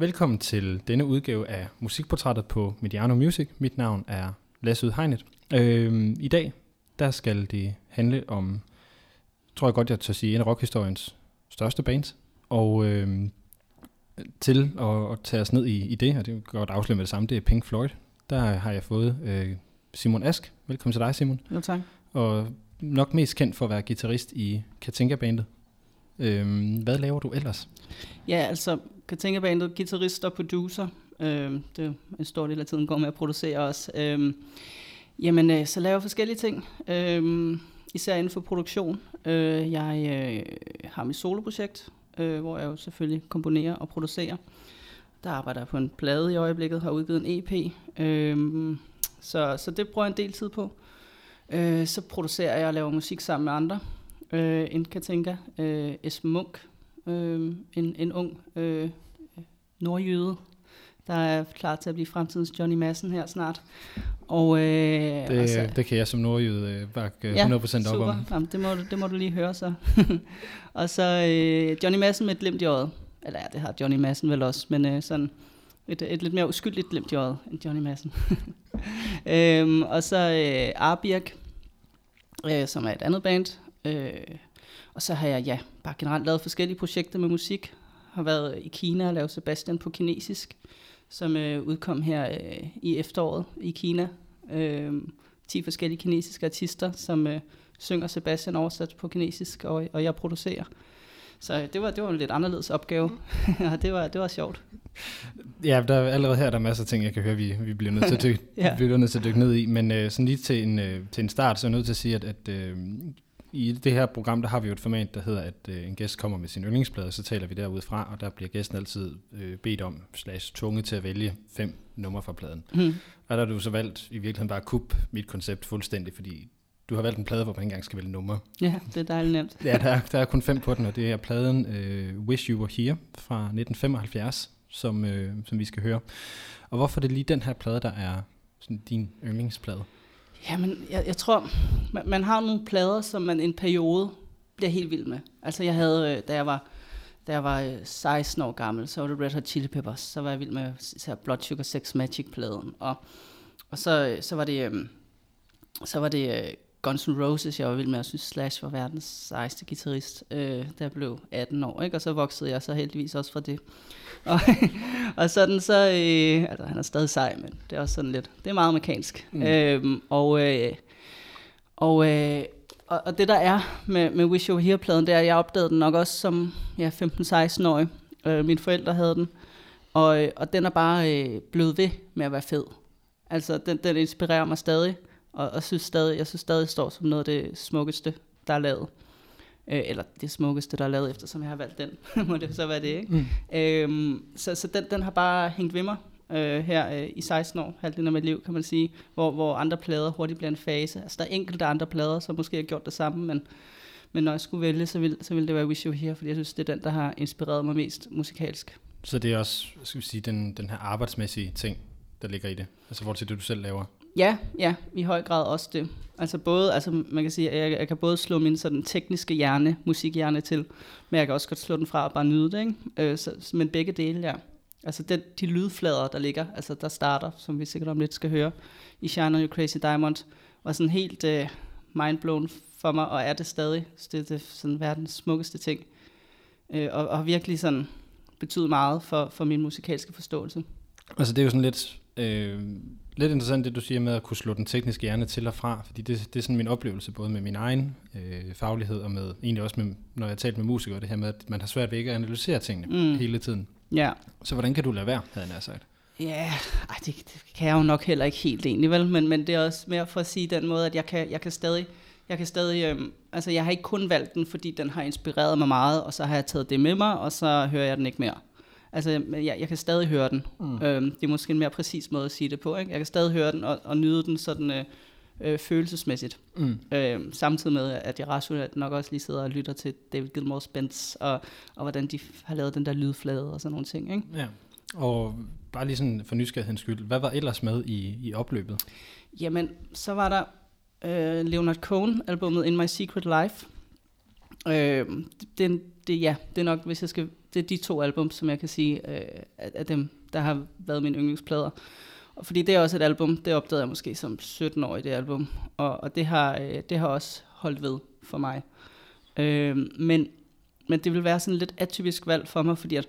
Velkommen til denne udgave af Musikportrættet på Mediano Music. Mit navn er Lasse Udhegnet. Øh, I dag der skal det handle om, tror jeg godt, jeg tør sige, en af rockhistoriens største bands. Og øh, til at, at tage os ned i, i det, og det kan godt afsløre med det samme, det er Pink Floyd. Der har jeg fået øh, Simon Ask. Velkommen til dig, Simon. Jo, tak. Og nok mest kendt for at være guitarist i Katinka-bandet. Øhm, hvad laver du ellers? Ja, altså Katinka-bandet, guitarist og producer. Øhm, det er en stor del af tiden går med at producere også. Øhm, jamen, øh, så laver jeg forskellige ting. Øhm, især inden for produktion. Øh, jeg øh, har mit soloprojekt, øh, hvor jeg jo selvfølgelig komponerer og producerer. Der arbejder jeg på en plade i øjeblikket, har udgivet en EP. Øh, så, så det bruger jeg en del tid på. Øh, så producerer jeg og laver musik sammen med andre. Øh, en Katinka, øh, Esben Munk, øh, en, en ung øh, nordjyde, der er klar til at blive fremtidens Johnny Madsen her snart. Og, øh, det, altså, det kan jeg som nordjyde øh, bakke ja, 100% op super. om. Jamen, det, må du, det må du lige høre så. og så øh, Johnny Madsen med et glimt i øjet. Eller ja, det har Johnny Madsen vel også, men øh, sådan et, et lidt mere uskyldigt glimt i øjet end Johnny Madsen. øhm, og så øh, Arbirk, øh, som er et andet band. Øh, og så har jeg ja, bare generelt lavet forskellige projekter med musik. Har været i Kina og lavet Sebastian på kinesisk, som øh, udkom her øh, i efteråret i Kina. Øh, 10 forskellige kinesiske artister, som øh, synger Sebastian oversat på kinesisk, og, og jeg producerer. Så det var, det var en lidt anderledes opgave, og det var, det var sjovt. Ja, der er allerede her der er masser af ting, jeg kan høre, vi, vi bliver nødt til at dykke, ja. bliver nødt til at dykke ned i. Men øh, sådan lige til en, øh, til en start, så er jeg nødt til at sige, at, at øh, i det her program, der har vi jo et format, der hedder, at øh, en gæst kommer med sin yndlingsplade, så taler vi derudfra, og der bliver gæsten altid øh, bedt om, slash tvunget til at vælge fem numre fra pladen. Mm. Og der har du så valgt i virkeligheden bare at kuppe mit koncept fuldstændig, fordi du har valgt en plade, hvor man ikke engang skal vælge numre. Ja, det er dejligt nemt. ja, der er, der er kun fem på den, og det er pladen øh, Wish You Were Here fra 1975, som, øh, som vi skal høre. Og hvorfor er det lige den her plade, der er sådan din yndlingsplade? Jamen, jeg, jeg tror, man, man har nogle plader, som man en periode bliver helt vild med. Altså, jeg havde, øh, da jeg var, da jeg var øh, 16 år gammel, så var det Red Hot Chili Peppers. Så var jeg vild med så Blood Sugar Sex Magic-pladen. Og, og så, øh, så var det, øhm, så var det Guns N' Roses, jeg var vild med. Jeg synes, Slash var verdens sejeste guitarist, øh, da jeg blev 18 år. Ikke? Og så voksede jeg så heldigvis også fra det. Og, og sådan så, øh, altså han er stadig sej, men det er også sådan lidt, det er meget amerikansk. Mm. Øhm, og, øh, og, øh, og, og det der er med, med Wish You Were Here-pladen, det er, at jeg opdagede den nok også som ja, 15-16-årig. Øh, mine forældre havde den. Og, og den er bare øh, blevet ved med at være fed. Altså, den, den inspirerer mig stadig. Og, og synes stadig, jeg synes stadig, står som noget af det smukkeste, der er lavet. Øh, eller det smukkeste, der er lavet, eftersom jeg har valgt den, må det så være det, ikke? Mm. Øhm, så så den, den har bare hængt ved mig øh, her øh, i 16 år, halvdelen af mit liv, kan man sige, hvor, hvor andre plader hurtigt bliver en fase. Altså der er enkelte andre plader, som måske har gjort det samme, men, men når jeg skulle vælge, så ville, så ville det være Wish You Here, fordi jeg synes, det er den, der har inspireret mig mest musikalsk. Så det er også, skal vi sige, den, den her arbejdsmæssige ting, der ligger i det? Altså hvor til det, du selv laver? Ja, ja, i høj grad også det. Altså både, altså man kan sige, jeg, jeg kan både slå min sådan tekniske hjerne, musikhjerne til, men jeg kan også godt slå den fra og bare nyde det, ikke? Øh, så, men begge dele, ja. Altså den, de lydflader, der ligger, altså der starter, som vi sikkert om lidt skal høre, i Shine You Crazy Diamond, var sådan helt øh, mindblown for mig, og er det stadig. Så det er det, sådan verdens smukkeste ting. Øh, og, og virkelig sådan betydet meget for, for min musikalske forståelse. Altså det er jo sådan lidt Øh, lidt interessant det, du siger med at kunne slå den tekniske hjerne til og fra, fordi det, det er sådan min oplevelse, både med min egen øh, faglighed og med egentlig også med, når jeg har talt med musikere, det her med, at man har svært ved ikke at analysere tingene mm. hele tiden. Ja. Så hvordan kan du lade være, havde jeg sagt? Ja, ej, det, det kan jeg jo nok heller ikke helt egentlig, vel? Men, men det er også mere for at sige den måde, at jeg kan, jeg kan stadig, jeg kan stadig, øhm, altså jeg har ikke kun valgt den, fordi den har inspireret mig meget, og så har jeg taget det med mig, og så hører jeg den ikke mere. Altså, jeg, jeg kan stadig høre den. Mm. Øhm, det er måske en mere præcis måde at sige det på. Ikke? Jeg kan stadig høre den og, og nyde den sådan øh, øh, følelsesmæssigt. Mm. Øhm, samtidig med, at jeg rationelt nok også lige sidder og lytter til David Gilmore's bands, og, og hvordan de har lavet den der lydflade og sådan nogle ting. Ikke? Ja. Og bare lige sådan for nysgerrighedens skyld, hvad var ellers med i, i opløbet? Jamen, så var der øh, Leonard Cohen albumet In My Secret Life. Øh, det, det, ja, det er nok, hvis jeg skal det er de to album, som jeg kan sige, øh, af dem, der har været mine yndlingsplader. Og fordi det er også et album, det opdagede jeg måske som 17 år i det album, og, og det, har, øh, det har også holdt ved for mig. Øh, men, men det vil være sådan lidt atypisk valg for mig, fordi at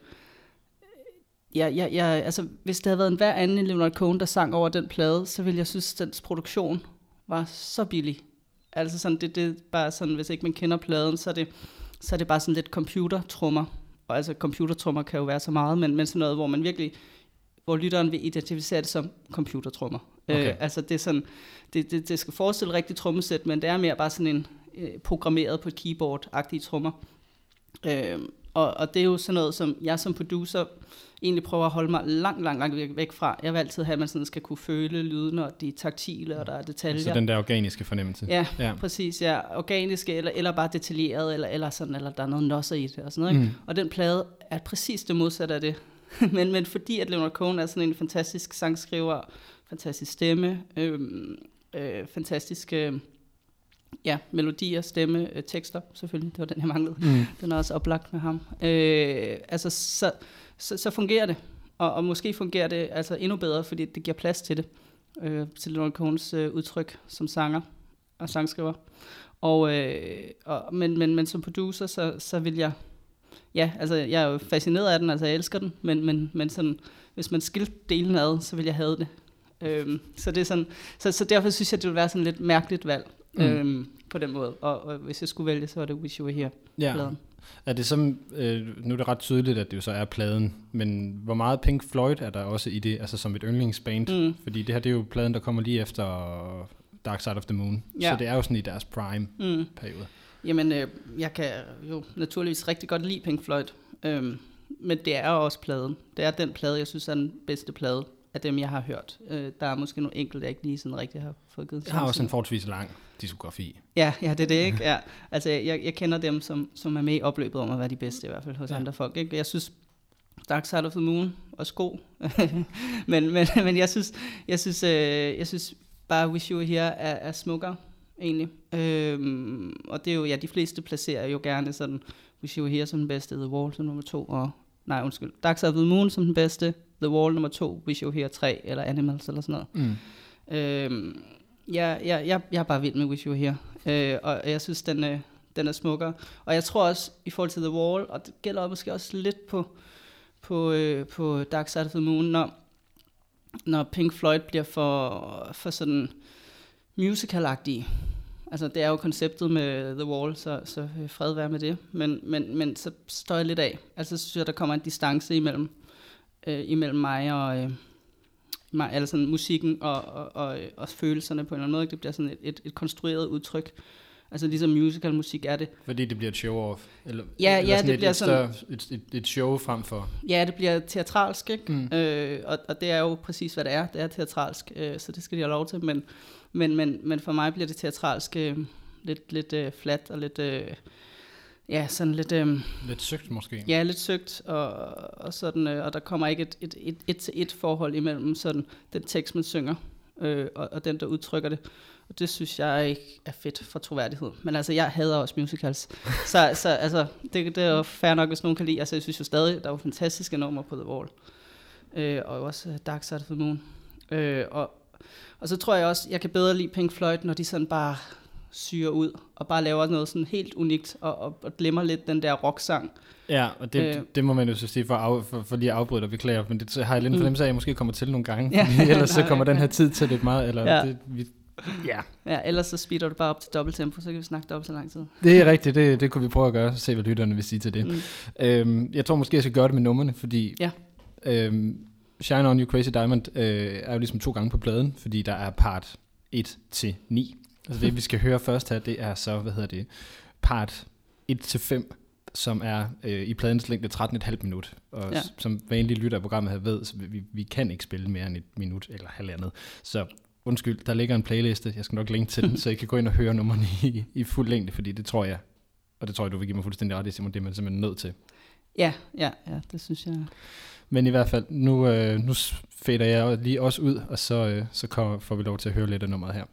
ja, ja, ja, altså, hvis det havde været en hver anden end Leonard Cohen, der sang over den plade, så ville jeg synes, at dens produktion var så billig. Altså sådan, det, det er bare sådan, hvis ikke man kender pladen, så er det, så er det bare sådan lidt computertrummer. Og altså computertrummer kan jo være så meget, men, men sådan noget, hvor man virkelig, hvor lytteren vil identificere det som computertrummer. Øh, okay. Øh, altså det er sådan, det, det, det skal forestille rigtig trommesæt, men det er mere bare sådan en øh, programmeret på et keyboard-agtige trommer. Øh, og, og det er jo sådan noget, som jeg som producer egentlig prøver at holde mig langt, langt, langt væk fra. Jeg vil altid have, at man sådan skal kunne føle lyden, og de taktile, og der er detaljer. Så den der organiske fornemmelse. Ja, ja. præcis. Ja. Organiske, eller, eller bare detaljeret, eller, eller, sådan, eller der er noget nosser i det. Og, sådan noget, ikke? Mm. og den plade er præcis det modsatte af det. men, men fordi at Leonard Cohen er sådan en fantastisk sangskriver, fantastisk stemme, øh, øh, fantastiske... Øh, ja, melodier, stemme, øh, tekster selvfølgelig, det var den, jeg manglede. Mm. Den er også oplagt med ham. Øh, altså, så, så, så fungerer det. Og, og måske fungerer det altså endnu bedre, fordi det giver plads til det. Øh, til Leonard Cohens øh, udtryk som sanger og sangskriver. Og, øh, og, men, men, men som producer, så, så vil jeg... Ja, altså jeg er jo fascineret af den, altså jeg elsker den, men, men, men sådan, hvis man skilte delen ad, så vil jeg have det. Øhm, så, det er sådan, så, så derfor synes jeg, det vil være sådan lidt mærkeligt valg mm. øhm, på den måde. Og, og hvis jeg skulle vælge, så var det Wish You Were Here. Ja. Pladen. Er det som, øh, nu er det ret tydeligt, at det jo så er pladen, men hvor meget Pink Floyd er der også i det, altså som et yndlingsband? Mm. Fordi det her, det er jo pladen, der kommer lige efter Dark Side of the Moon, ja. så det er jo sådan i deres prime-periode. Mm. Jamen, øh, jeg kan jo naturligvis rigtig godt lide Pink Floyd, øh, men det er også pladen. Det er den plade, jeg synes er den bedste plade af dem, jeg har hørt. Øh, der er måske nogle enkelte, jeg ikke lige sådan rigtig har fået givet. Jeg har også en forholdsvis lang diskografi. Ja, ja, det er det, ikke? Ja. Altså, jeg, jeg kender dem, som, som er med i opløbet om at være de bedste, i hvert fald hos ja. andre folk. Ikke? Jeg synes, Dark Side of the Moon er god. men, men, men jeg synes, jeg synes, øh, jeg synes bare Wish You Were Here er, er smukkere, egentlig. Øhm, og det er jo, ja, de fleste placerer jo gerne sådan, Wish You Were Here som den bedste, The Wall som nummer to, og, nej, undskyld, Dark Side of the Moon som den bedste, The Wall nummer to, Wish You Here 3, eller Animals, eller sådan noget. Mm. Øhm, jeg, jeg, jeg, jeg er bare vild med Wish You Here, øh, og jeg synes, den, øh, den er smukkere. Og jeg tror også, i forhold til The Wall, og det gælder måske også lidt på, på, øh, på Dark Side of the Moon, når, når Pink Floyd bliver for, for sådan musical-agtige. Altså, det er jo konceptet med The Wall, så, så fred være med det. Men, men, men så står jeg lidt af. Altså, så synes jeg, der kommer en distance imellem, øh, imellem mig og... Øh, mig, altså musikken og, og, og, og følelserne på en eller anden måde. Det bliver sådan et, et, et konstrueret udtryk. Altså ligesom musical musik er det. Fordi det bliver et show-off? Eller, ja, eller ja det et, bliver et, sådan... Større, et, et, et show frem for... Ja, det bliver teatralsk, ikke? Mm. Øh, og, og det er jo præcis, hvad det er. Det er teatralsk, øh, så det skal de have lov til. Men, men, men, men for mig bliver det teatralsk øh, lidt, lidt øh, flat og lidt... Øh, ja, sådan lidt... Øh, lidt søgt måske. Ja, lidt søgt, og, og, sådan, øh, og der kommer ikke et, et, et, et til et forhold imellem sådan, den tekst, man synger, øh, og, og den, der udtrykker det. Og det synes jeg ikke er fedt for troværdighed. Men altså, jeg hader også musicals. så, så altså, det, det er jo fair nok, hvis nogen kan lide. Altså, jeg synes jo stadig, der var fantastiske numre på The Wall. Øh, og også Dark Side of the Moon. Øh, og, og så tror jeg også, jeg kan bedre lide Pink Floyd, når de sådan bare syrer ud, og bare laver noget sådan helt unikt, og, og, og glemmer lidt den der rocksang. Ja, og det, øh, det må man jo så sige for, af, for, for lige at afbryde dig, beklager, men det har jeg lidt en mm. fornemmelse af, at jeg måske kommer til nogle gange, ja. ellers så kommer den her tid til lidt meget, eller ja. det, vi, Ja. ja, ellers så speeder du bare op til dobbelt tempo, så kan vi snakke dobbelt så lang tid. Det er rigtigt, det, det kunne vi prøve at gøre, se hvad lytterne vil sige til det. Mm. Øhm, jeg tror måske, jeg skal gøre det med numrene, fordi ja. øhm, Shine On You Crazy Diamond øh, er jo ligesom to gange på pladen, fordi der er part 1 til 9. Altså det, vi skal høre først her, det er så, hvad hedder det, part 1-5, som er øh, i pladens længde 13,5 minut. Og ja. som vanlige lytter af programmet her ved, så vi, vi kan ikke spille mere end et minut eller halvandet. Så undskyld, der ligger en playliste, jeg skal nok linke til den, så I kan gå ind og høre nummerne i, i fuld længde, fordi det tror jeg, og det tror jeg, du vil give mig fuldstændig ret i, Simon, det er man simpelthen nødt til. Ja, ja, ja, det synes jeg. Men i hvert fald, nu, øh, nu fader jeg lige også ud, og så, øh, så kommer, får vi lov til at høre lidt af nummeret her.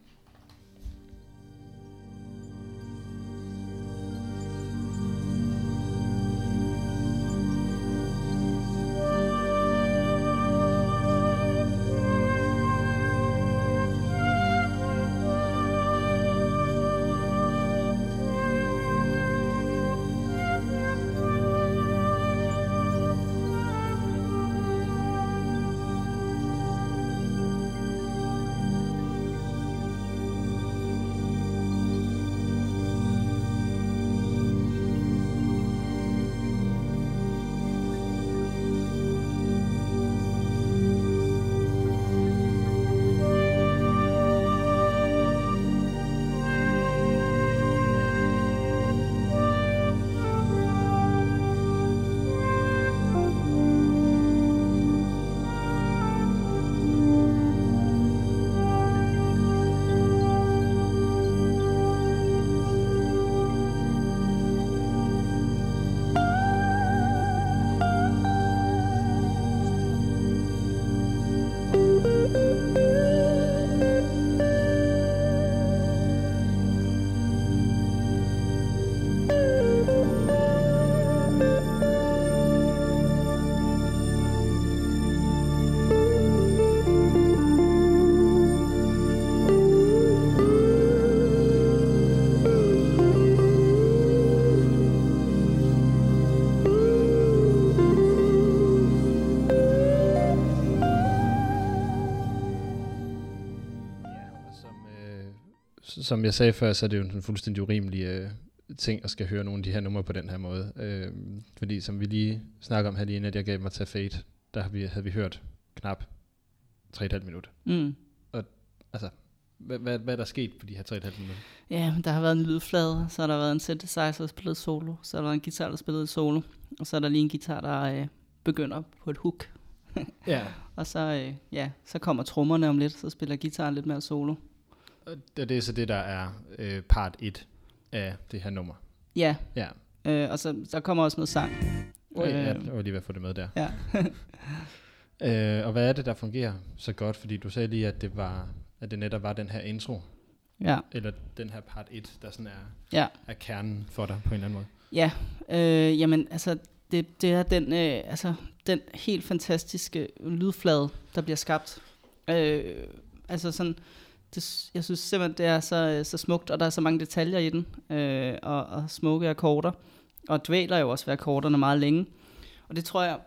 Som jeg sagde før, så er det jo en fuldstændig urimelig øh, ting at skal høre nogle af de her numre på den her måde. Øh, fordi som vi lige snakker om her lige at jeg gav mig til Fate, der havde vi, havde vi hørt knap 3,5 minutter. Mm. Og altså, hvad, hvad, hvad er der sket på de her 3,5 minutter? Ja, der har været en lydflade, så har der været en synthesizer, der spillet solo, så har der været en guitar, der spillede solo, og så er der lige en guitar, der øh, begynder på et hook. ja. og så, øh, ja, så kommer trommerne om lidt, så spiller guitaren lidt mere solo. Og det, er så det, der er øh, part 1 af det her nummer? Ja. ja. Øh, og så der kommer også noget sang. Oj, øh, ja, jeg var lige ved at få det med der. Ja. øh, og hvad er det, der fungerer så godt? Fordi du sagde lige, at det var at det netop var den her intro. Ja. Eller den her part 1, der sådan er, ja. er kernen for dig på en eller anden måde. Ja, øh, jamen altså, det, det er den, øh, altså, den helt fantastiske lydflade, der bliver skabt. Øh, altså sådan, det, jeg synes simpelthen, det er så, så smukt, og der er så mange detaljer i den, øh, og, og smukke akkorder, og dvæler jo også ved akkorderne meget længe. Og det tror jeg,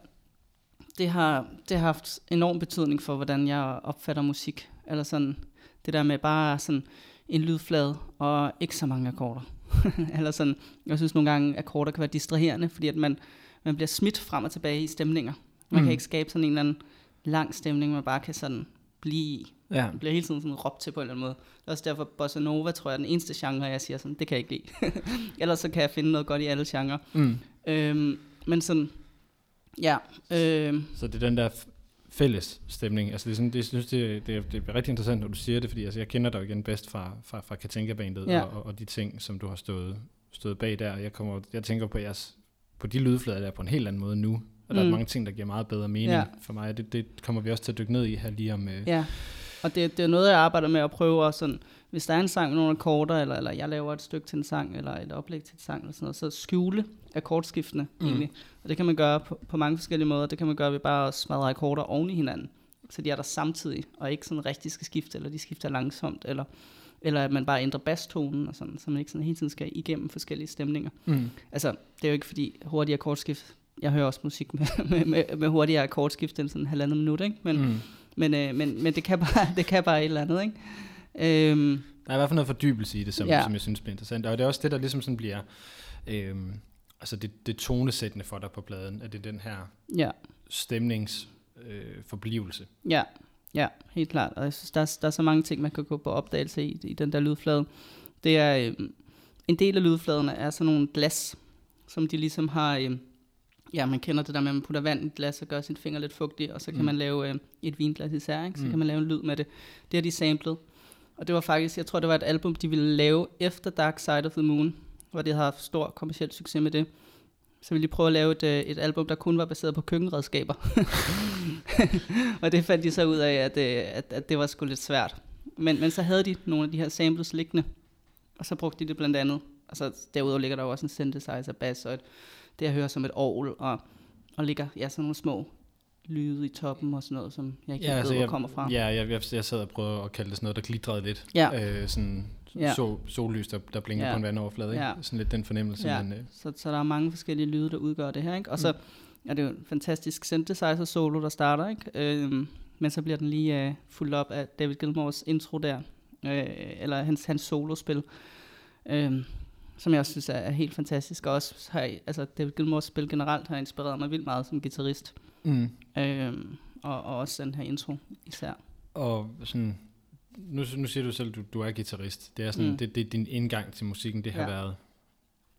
det har, det har haft enorm betydning for, hvordan jeg opfatter musik. Eller sådan, det der med bare sådan en lydflade og ikke så mange akkorder. eller sådan, jeg synes nogle gange, akkorder kan være distraherende, fordi at man, man bliver smidt frem og tilbage i stemninger. Man mm. kan ikke skabe sådan en eller anden lang stemning, man bare kan sådan blive i. Ja. Man bliver hele tiden sådan råbt til på en eller anden måde. Det er også derfor, Bossa Nova, tror jeg, er den eneste genre, jeg siger sådan, det kan jeg ikke lide. Ellers så kan jeg finde noget godt i alle genrer. Mm. Øhm, men sådan, ja. Øh, så det er den der fælles stemning. Altså det er sådan, det, jeg synes, det, det, det er rigtig interessant, når du siger det, fordi altså, jeg kender dig jo igen bedst fra, fra, fra Katinka-bandet ja. og, og, de ting, som du har stået, stået bag der. Jeg, kommer, jeg tænker på jeres, på de lydflader der på en helt anden måde nu, og der mm. er mange ting, der giver meget bedre mening ja. for mig. Det, det kommer vi også til at dykke ned i her lige om... Øh, ja, og det, det er noget, jeg arbejder med at prøve at sådan, hvis der er en sang med nogle akkorder, eller, eller jeg laver et stykke til en sang, eller et oplæg til en sang, eller sådan noget, så skjule akkordskiftene mm. egentlig. Og det kan man gøre på, på mange forskellige måder. Det kan man gøre ved bare at smadre akkorder oven i hinanden, så de er der samtidig, og ikke sådan rigtig skal skifte, eller de skifter langsomt, eller, eller at man bare ændrer basstonen, og sådan, så man ikke sådan hele tiden skal igennem forskellige stemninger. Mm. Altså, det er jo ikke fordi hurtige akkordskift, jeg hører også musik med, med, med, med hurtigere akkordskift end sådan en halvandet minut, ikke? Men, mm. Men, øh, men, men det, kan bare, det kan bare et eller andet, ikke? Øhm, der er i hvert fald noget fordybelse i det, som, ja. som jeg synes bliver interessant. Og det er også det, der ligesom sådan bliver... Øhm, altså det, det tonesættende for dig på pladen, at det er den her ja. stemningsforblivelse. Øh, ja, ja, helt klart. Og jeg synes, der, er, der er så mange ting, man kan gå på opdagelse i, i den der lydflade. Det er, øh, en del af lydfladerne er sådan nogle glas, som de ligesom har, øh, ja, man kender det der med, at man putter vand i et glas og gør sin finger lidt fugtig, og så kan mm. man lave øh, et vinglas især, ikke? så mm. kan man lave en lyd med det. Det har de samlet. Og det var faktisk, jeg tror, det var et album, de ville lave efter Dark Side of the Moon, hvor de havde haft stor kommersiel succes med det. Så ville de prøve at lave et, øh, et album, der kun var baseret på køkkenredskaber. og det fandt de så ud af, at, øh, at, at det var sgu lidt svært. Men, men så havde de nogle af de her samples liggende, og så brugte de det blandt andet. Og så derudover ligger der jo også en synthesizer bass, og et, det jeg hører som et orgel, og, og ligger ja, sådan nogle små lyde i toppen og sådan noget, som jeg ikke ja, ved, altså, hvor jeg, kommer fra. Ja, jeg, jeg, jeg sad og prøvede at kalde det sådan noget, der glitrede lidt. Ja. Øh, sådan ja. sol, sollys, der, der blinker ja. på en vandoverflade. Ikke? Ja. Sådan lidt den fornemmelse. Ja. Men, øh. så, så der er mange forskellige lyde, der udgør det her. Ikke? Og så mm. er det jo en fantastisk synthesizer solo, der starter. Ikke? Øhm, men så bliver den lige øh, fuldt op af David Gilmores intro der. Øh, eller hans, hans solospil. Øh, som jeg også synes er, er helt fantastisk. Og også har, altså David Gilmores spil generelt har inspireret mig vildt meget som guitarist. Mm. Øh, og, og også den her intro især. Og sådan nu, nu siger du selv, du, du er guitarist. Det er sådan, mm. det, det, din indgang til musikken, det har ja. været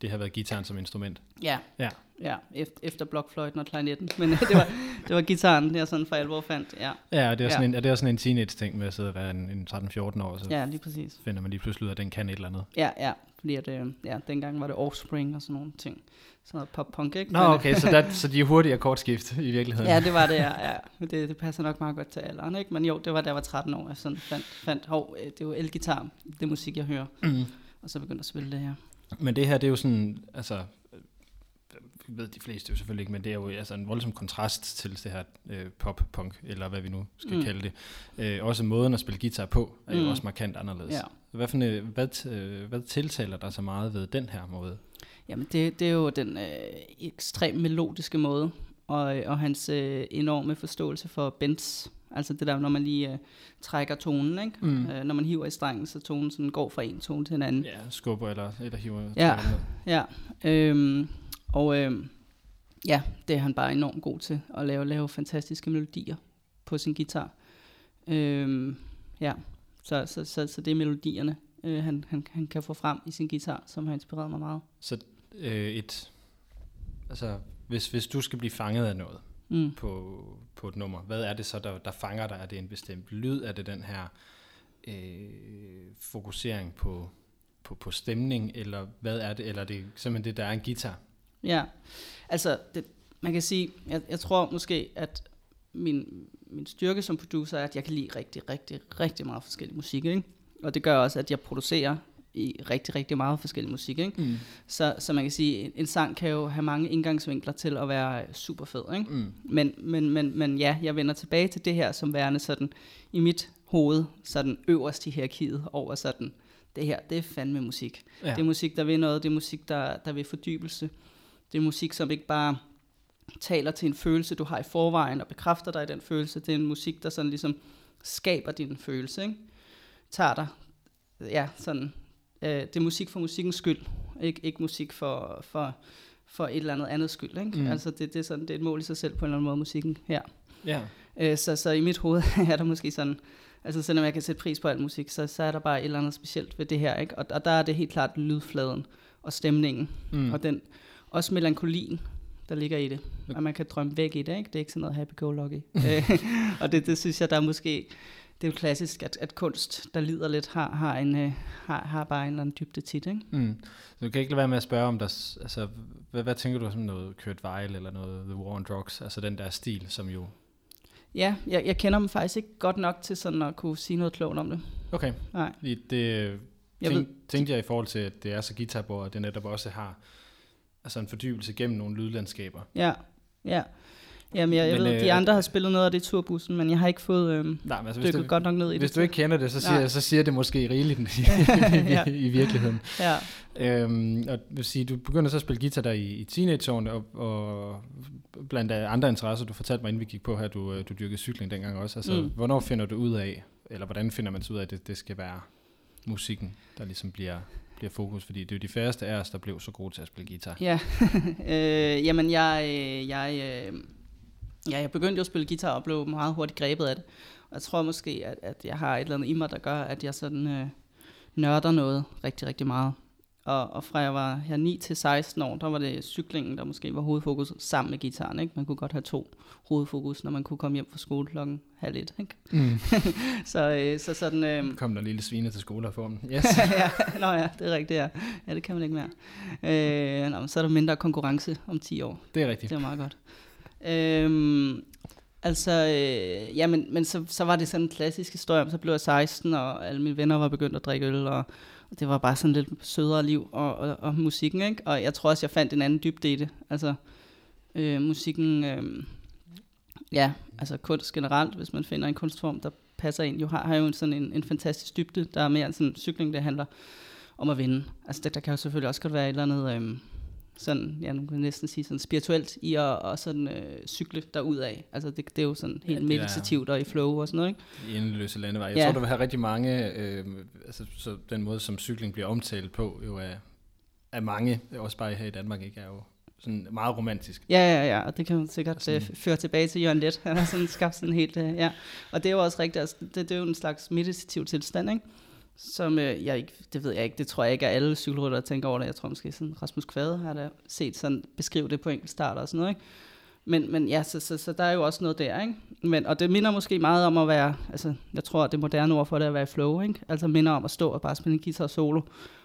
det har været gitaren som instrument. Ja, ja, ja efter, efter blokfløjten og klarinetten. Men det var, det var gitaren, jeg sådan for alvor fandt. Ja, ja det er, sådan ja. en, er det er sådan en teenage-ting med at sidde og være en, en 13-14 år, så ja, lige præcis. finder man lige pludselig ud af, at den kan et eller andet. Ja, ja, fordi at, øh, ja, dengang var det Offspring og sådan nogle ting. Sådan noget pop-punk, ikke? Nå, okay, så, der, så de er hurtige akkordskift i virkeligheden. Ja, det var det, ja. ja. Det, det passer nok meget godt til alderen, ikke? Men jo, det var da jeg var 13 år, jeg sådan fandt, fandt hov, øh, det er jo elgitar, det er musik, jeg hører. Mm. Og så begyndte at spille det her. Men det her, det er jo sådan, altså, ved de fleste jo selvfølgelig ikke, men det er jo altså en voldsom kontrast til det her øh, pop-punk, eller hvad vi nu skal mm. kalde det. Øh, også måden at spille guitar på er mm. jo også markant anderledes. Ja. Hvad, for en, hvad, øh, hvad tiltaler dig så meget ved den her måde? Jamen det, det er jo den øh, ekstremt melodiske måde, og, og hans øh, enorme forståelse for bends, Altså det der, når man lige øh, trækker tonen, ikke? Mm. Øh, når man hiver i strengen, så tonen sådan går fra en tone til en anden. Ja, skubber eller, eller hiver. Ja, ja. Øhm, og øhm, ja, det er han bare enormt god til, at lave, lave fantastiske melodier på sin guitar. Øhm, ja, så, så, så, så det er melodierne, øh, han, han, han kan få frem i sin guitar, som har inspireret mig meget. Så øh, et, altså, hvis, hvis du skal blive fanget af noget mm. på, på et nummer, hvad er det så, der, der fanger dig? Er det en bestemt lyd? Er det den her øh, fokusering på, på, på stemning? Eller hvad er det? Eller er det simpelthen det, der er en guitar? Ja, altså det, man kan sige, jeg, jeg tror måske, at min, min styrke som producer er, at jeg kan lide rigtig, rigtig, rigtig meget forskellig musik, ikke? Og det gør også, at jeg producerer i rigtig, rigtig meget forskellig musik. Ikke? Mm. Så, så man kan sige, en, en sang kan jo have mange indgangsvinkler til at være super fed. Ikke? Mm. Men, men, men, men ja, jeg vender tilbage til det her som værende sådan i mit hoved, sådan øverst i hierarkiet over sådan, det her, det er fandme musik. Ja. Det er musik, der vil noget, det er musik, der, der vil fordybelse. Det er musik, som ikke bare taler til en følelse, du har i forvejen, og bekræfter dig i den følelse. Det er en musik, der sådan ligesom skaber din følelse, ikke? Tager dig, ja, sådan øh, det er musik for musikkens skyld, ikke, ikke musik for, for, for et eller andet andet skyld. Ikke? Mm. Altså det, det, er sådan, det er et mål i sig selv på en eller anden måde, musikken her. Ja. Øh, så, så i mit hoved er der måske sådan, altså selvom jeg kan sætte pris på al musik, så, så er der bare et eller andet specielt ved det her. Ikke? Og, og der er det helt klart lydfladen og stemningen, mm. og den, også melankolien, der ligger i det. Og man kan drømme væk i det, ikke? Det er ikke sådan noget happy-go-lucky. Øh, og det, det synes jeg, der er måske det er jo klassisk, at, at kunst, der lider lidt, har, har, en, øh, har, har bare en eller anden dybde tit. Ikke? Mm. Så du kan ikke lade være med at spørge om, der, altså, hvad, hvad tænker du om noget Kurt Weill eller noget The War on Drugs, altså den der stil, som jo... Ja, jeg, jeg kender dem faktisk ikke godt nok til sådan at kunne sige noget klogt om det. Okay. Nej. Det, det jeg tænk, ved, tænkte jeg i forhold til, at det er så guitarbord, at det netop også har altså en fordybelse gennem nogle lydlandskaber. Ja, ja. Jamen, jeg, jeg men, ved, de øh, andre har spillet noget af det turbussen, men jeg har ikke fået øh, nej, men altså, dykket du, godt nok ned i hvis det. Hvis du ikke kender det, så siger, så siger det måske rigeligt i, ja. i, i virkeligheden. Ja. Øhm, og vil sige, du begynder så at spille guitar der i, i teenageårene, og, og blandt andre interesser, du fortalte mig, inden vi gik på her, du, øh, du dyrkede cykling dengang også. Altså, mm. hvornår finder du ud af, eller hvordan finder man så ud af, at det, det skal være musikken, der ligesom bliver bliver fokus, fordi det er jo de færreste af os, der blev så gode til at spille guitar. Ja, øh, jamen jeg, øh, jeg, øh, Ja, jeg begyndte jo at spille guitar og blev meget hurtigt grebet af det. Og jeg tror måske, at, at jeg har et eller andet i mig, der gør, at jeg sådan øh, nørder noget rigtig, rigtig meget. Og, og fra jeg var her 9 til 16 år, der var det cyklingen, der måske var hovedfokus sammen med gitaren. Ikke? Man kunne godt have to hovedfokus, når man kunne komme hjem fra skole klokken halv et. Ikke? Mm. så, øh, så sådan... Øh, Kom der lille svine til skole og få dem. Yes. ja, nå ja, det er rigtigt, ja. Ja, det kan man ikke mere. Øh, nå, så er der mindre konkurrence om 10 år. Det er rigtigt. Det er meget godt. Øhm, altså, øh, ja, men, men så, så var det sådan en klassisk historie, så blev jeg 16, og alle mine venner var begyndt at drikke øl, og, og det var bare sådan lidt sødere liv, og, og, og musikken, ikke? Og jeg tror også, jeg fandt en anden dybde i det. Altså, øh, musikken, øh, ja, altså kunst generelt, hvis man finder en kunstform, der passer ind, jo har, har jo sådan en, en fantastisk dybde, der er mere sådan cykling, det handler om at vinde. Altså, det, der kan jo selvfølgelig også godt være et eller andet... Øh, sådan, ja, nu kan jeg næsten sige sådan spirituelt i at, at sådan, øh, cykle af. Altså det, det er jo sådan helt meditativt og i flow og sådan noget, ikke? I endeløse landevej. Jeg ja. tror, der vil have rigtig mange, øh, altså så den måde, som cykling bliver omtalt på, jo er, er mange, også bare her i Danmark, ikke er jo sådan meget romantisk. Ja, ja, ja, og det kan man sikkert sådan, uh, føre tilbage til Jørgen Let. Han har sådan skabt sådan helt, uh, ja. Og det er jo også rigtigt, altså, det, det er jo en slags meditativ tilstand, ikke? Som øh, jeg ikke, det ved jeg ikke, det tror jeg ikke, at alle cykelryttere tænker over det. Jeg tror måske sådan, Rasmus Kvade har da set sådan, beskrive det på enkelt start og sådan noget, ikke? Men, men ja, så, så, så, der er jo også noget der, ikke? Men, og det minder måske meget om at være, altså jeg tror, det moderne ord for det er at være i flow, ikke? Altså minder om at stå og bare spille en guitar solo,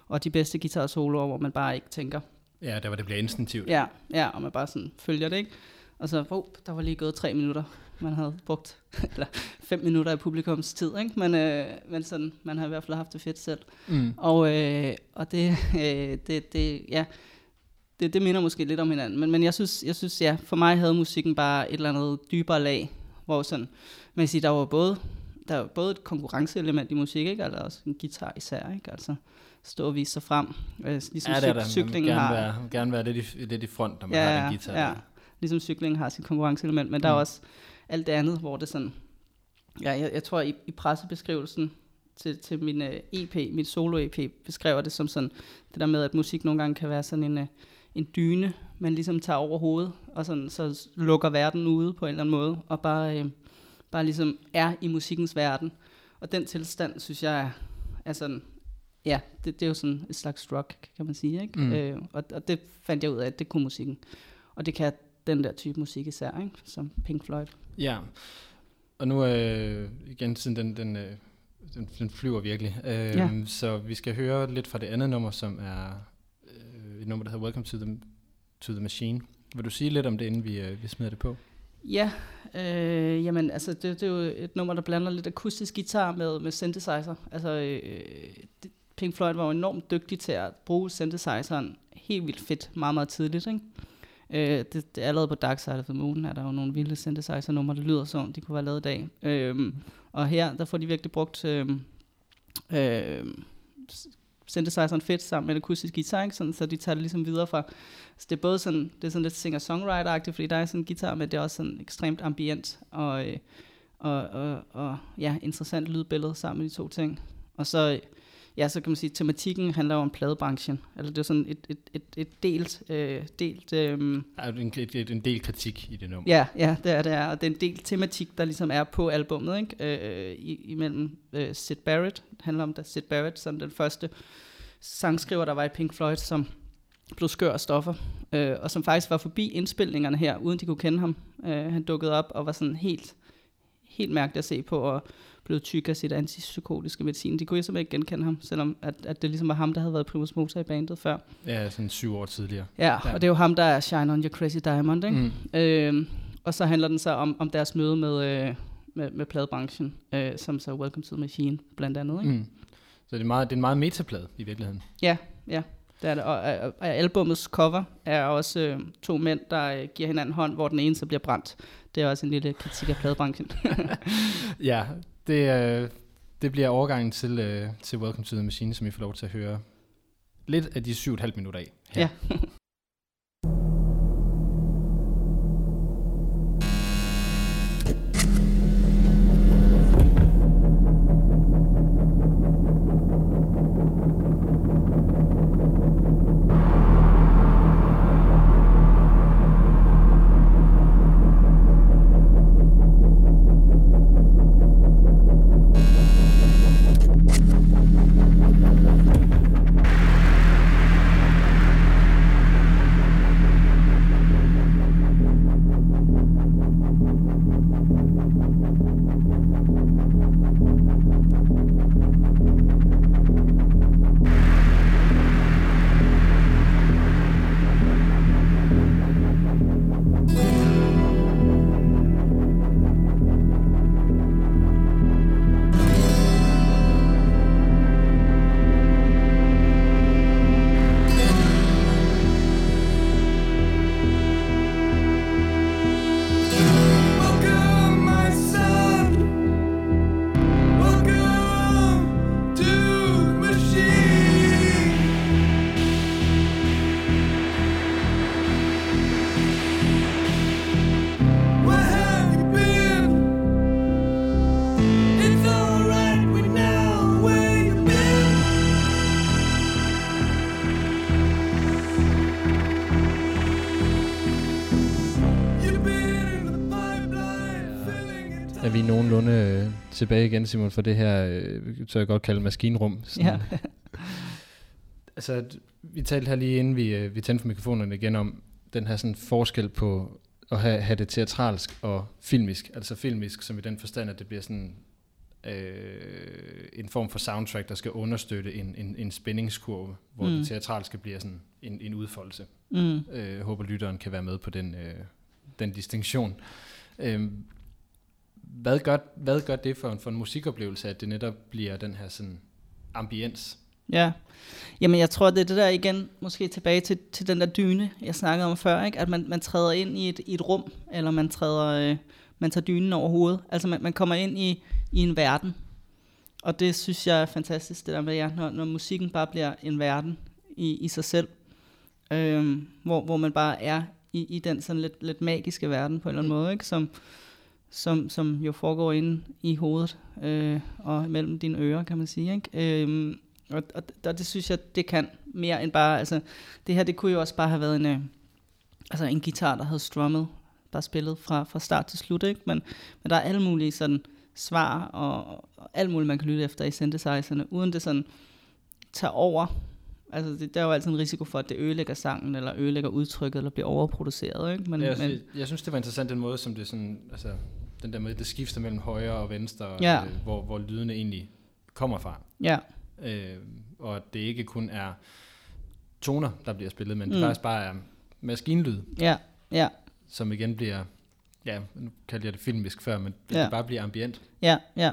og de bedste guitar soloer, hvor man bare ikke tænker. Ja, der hvor det bliver instinktivt. Ja, ja, og man bare sådan følger det, ikke? Og så, oh, der var lige gået tre minutter, man havde brugt, eller fem minutter af publikums tid, ikke? Men, øh, men sådan, man har i hvert fald haft det fedt selv. Mm. Og, øh, og det, øh, det, det, ja, det, det minder måske lidt om hinanden. Men, men jeg, synes, jeg synes, ja, for mig havde musikken bare et eller andet dybere lag, hvor sådan, man siger, der var både, der var både et konkurrenceelement i musik, ikke? Altså også en guitar især, ikke? Altså, stå og vise sig frem. Øh, ligesom ja, det er der. Cyklingen gerne har... Være, gerne være lidt i, lidt i front, når man ja, har den guitar. Ja, ligesom cyklingen har sit konkurrenceelement, men mm. der er mm. også alt det andet, hvor det sådan, Ja, jeg, jeg tror, i, i pressebeskrivelsen til, til min øh, EP, mit solo-EP, beskriver det som sådan, det der med, at musik nogle gange kan være sådan en, uh, en dyne, man ligesom tager over hovedet, og sådan, så lukker verden ude på en eller anden måde, og bare, uh, bare ligesom er i musikkens verden. Og den tilstand, synes jeg, er, er sådan, ja, det, det er jo sådan et slags rock, kan man sige, ikke? Mm. Øh, og, og det fandt jeg ud af, at det kunne musikken. Og det kan den der type musik især, ikke? som Pink Floyd. Ja, og nu øh, igen, sådan den, den, øh, den, den flyver virkelig. Øh, ja. Så vi skal høre lidt fra det andet nummer, som er øh, et nummer, der hedder Welcome to the, to the Machine. Vil du sige lidt om det, inden vi, øh, vi smider det på? Ja, øh, jamen altså det, det er jo et nummer, der blander lidt akustisk guitar med, med synthesizer. Altså øh, det, Pink Floyd var jo enormt dygtig til at bruge synthesizeren helt vildt fedt, meget meget tidligt, ikke? Øh, det, det, allerede på Dark Side of the Moon er der jo nogle vilde synthesizer-numre, der lyder som de kunne være lavet i dag. Øh, og her, der får de virkelig brugt øh, øh, synthesizeren fedt sammen med en akustisk guitar, ikke? Sådan, så de tager det ligesom videre fra, så det er både sådan, det er sådan lidt singer-songwriter-agtigt, fordi der er sådan en guitar, men det er også sådan ekstremt ambient og, øh, og, og, og ja, interessant lydbillede sammen med de to ting. Og så ja, så kan man sige, at tematikken handler om pladebranchen. Altså det er sådan et, et, et, et delt... Øh, delt øh, er en, et, en del kritik i det nummer. Ja, ja, det er det er. Og det er en del tematik, der ligesom er på albummet, ikke? Øh, i, imellem øh, Sid Barrett, det handler om da Sid Barrett, som den første sangskriver, der var i Pink Floyd, som blev skør af stoffer, øh, og som faktisk var forbi indspilningerne her, uden de kunne kende ham. Øh, han dukkede op og var sådan helt, helt mærkeligt at se på, og blevet tyk af sit antipsykotiske medicin. De kunne simpelthen ikke genkende ham, selvom at, at det ligesom var ham, der havde været primus motor i bandet før. Ja, sådan syv år tidligere. Ja, ja. og det er jo ham, der er Shine on Your Crazy Diamond. Ikke? Mm. Øh, og så handler den så om, om deres møde med, øh, med, med pladebranchen, øh, som så Welcome to the Machine blandt andet. Ikke? Mm. Så det er, meget, det er en meget metaplade i virkeligheden. Ja, ja. Det er det. Og, og, og albumets cover er også øh, to mænd, der øh, giver hinanden hånd, hvor den ene så bliver brændt. Det er også en lille kritik af pladebranchen. ja, det, øh, det bliver overgangen til, øh, til Welcome to the Machine, som I får lov til at høre lidt af de 7,5 minutter af her. Ja. Tilbage igen, Simon, for det her, øh, så jeg godt kalde maskinrum. Sådan. Ja. altså, vi talte her lige inden vi, øh, vi tændte for mikrofonerne igen om den her sådan forskel på at have, have det teatralsk og filmisk. Altså filmisk, som i den forstand, at det bliver sådan øh, en form for soundtrack, der skal understøtte en, en, en spændingskurve, hvor mm. det teatralske bliver sådan en, en udfoldelse. Mm. Øh, håber, lytteren kan være med på den, øh, den distinktion. Øh, hvad gør, hvad gør det for en, for en musikoplevelse, at det netop bliver den her sådan ambiens? Ja, jamen jeg tror, det er det der igen, måske tilbage til, til den der dyne, jeg snakkede om før, ikke? at man, man træder ind i et, i et rum, eller man træder, øh, man tager dynen over hovedet. Altså man, man kommer ind i, i en verden, og det synes jeg er fantastisk, det der med, ja, når, når musikken bare bliver en verden i, i sig selv, øh, hvor, hvor man bare er i, i den sådan lidt, lidt magiske verden på en eller anden måde, ikke? som som, som jo foregår inde i hovedet øh, og mellem dine ører, kan man sige. Ikke? Øh, og, og, og det synes jeg, det kan mere end bare, altså det her, det kunne jo også bare have været en, øh, altså en guitar, der havde strummet, bare spillet fra, fra start til slut, ikke? Men, men der er alle mulige sådan svar og, og alt muligt, man kan lytte efter i synthesizerne, uden det sådan tager over. Altså, det, der er jo altid en risiko for, at det ødelægger sangen, eller ødelægger udtrykket, eller bliver overproduceret, ikke? Men, ja, men, jeg, jeg synes, det var interessant den måde, som det sådan, altså, den der med, det skifter mellem højre og venstre, ja. øh, hvor, hvor lydene egentlig kommer fra. Ja. Øh, og at det ikke kun er toner, der bliver spillet, men mm. det faktisk bare er maskinlyd. Ja, ja. Som igen bliver, ja, nu kalder jeg det filmisk før, men det ja. bare bliver ambient. Ja, ja.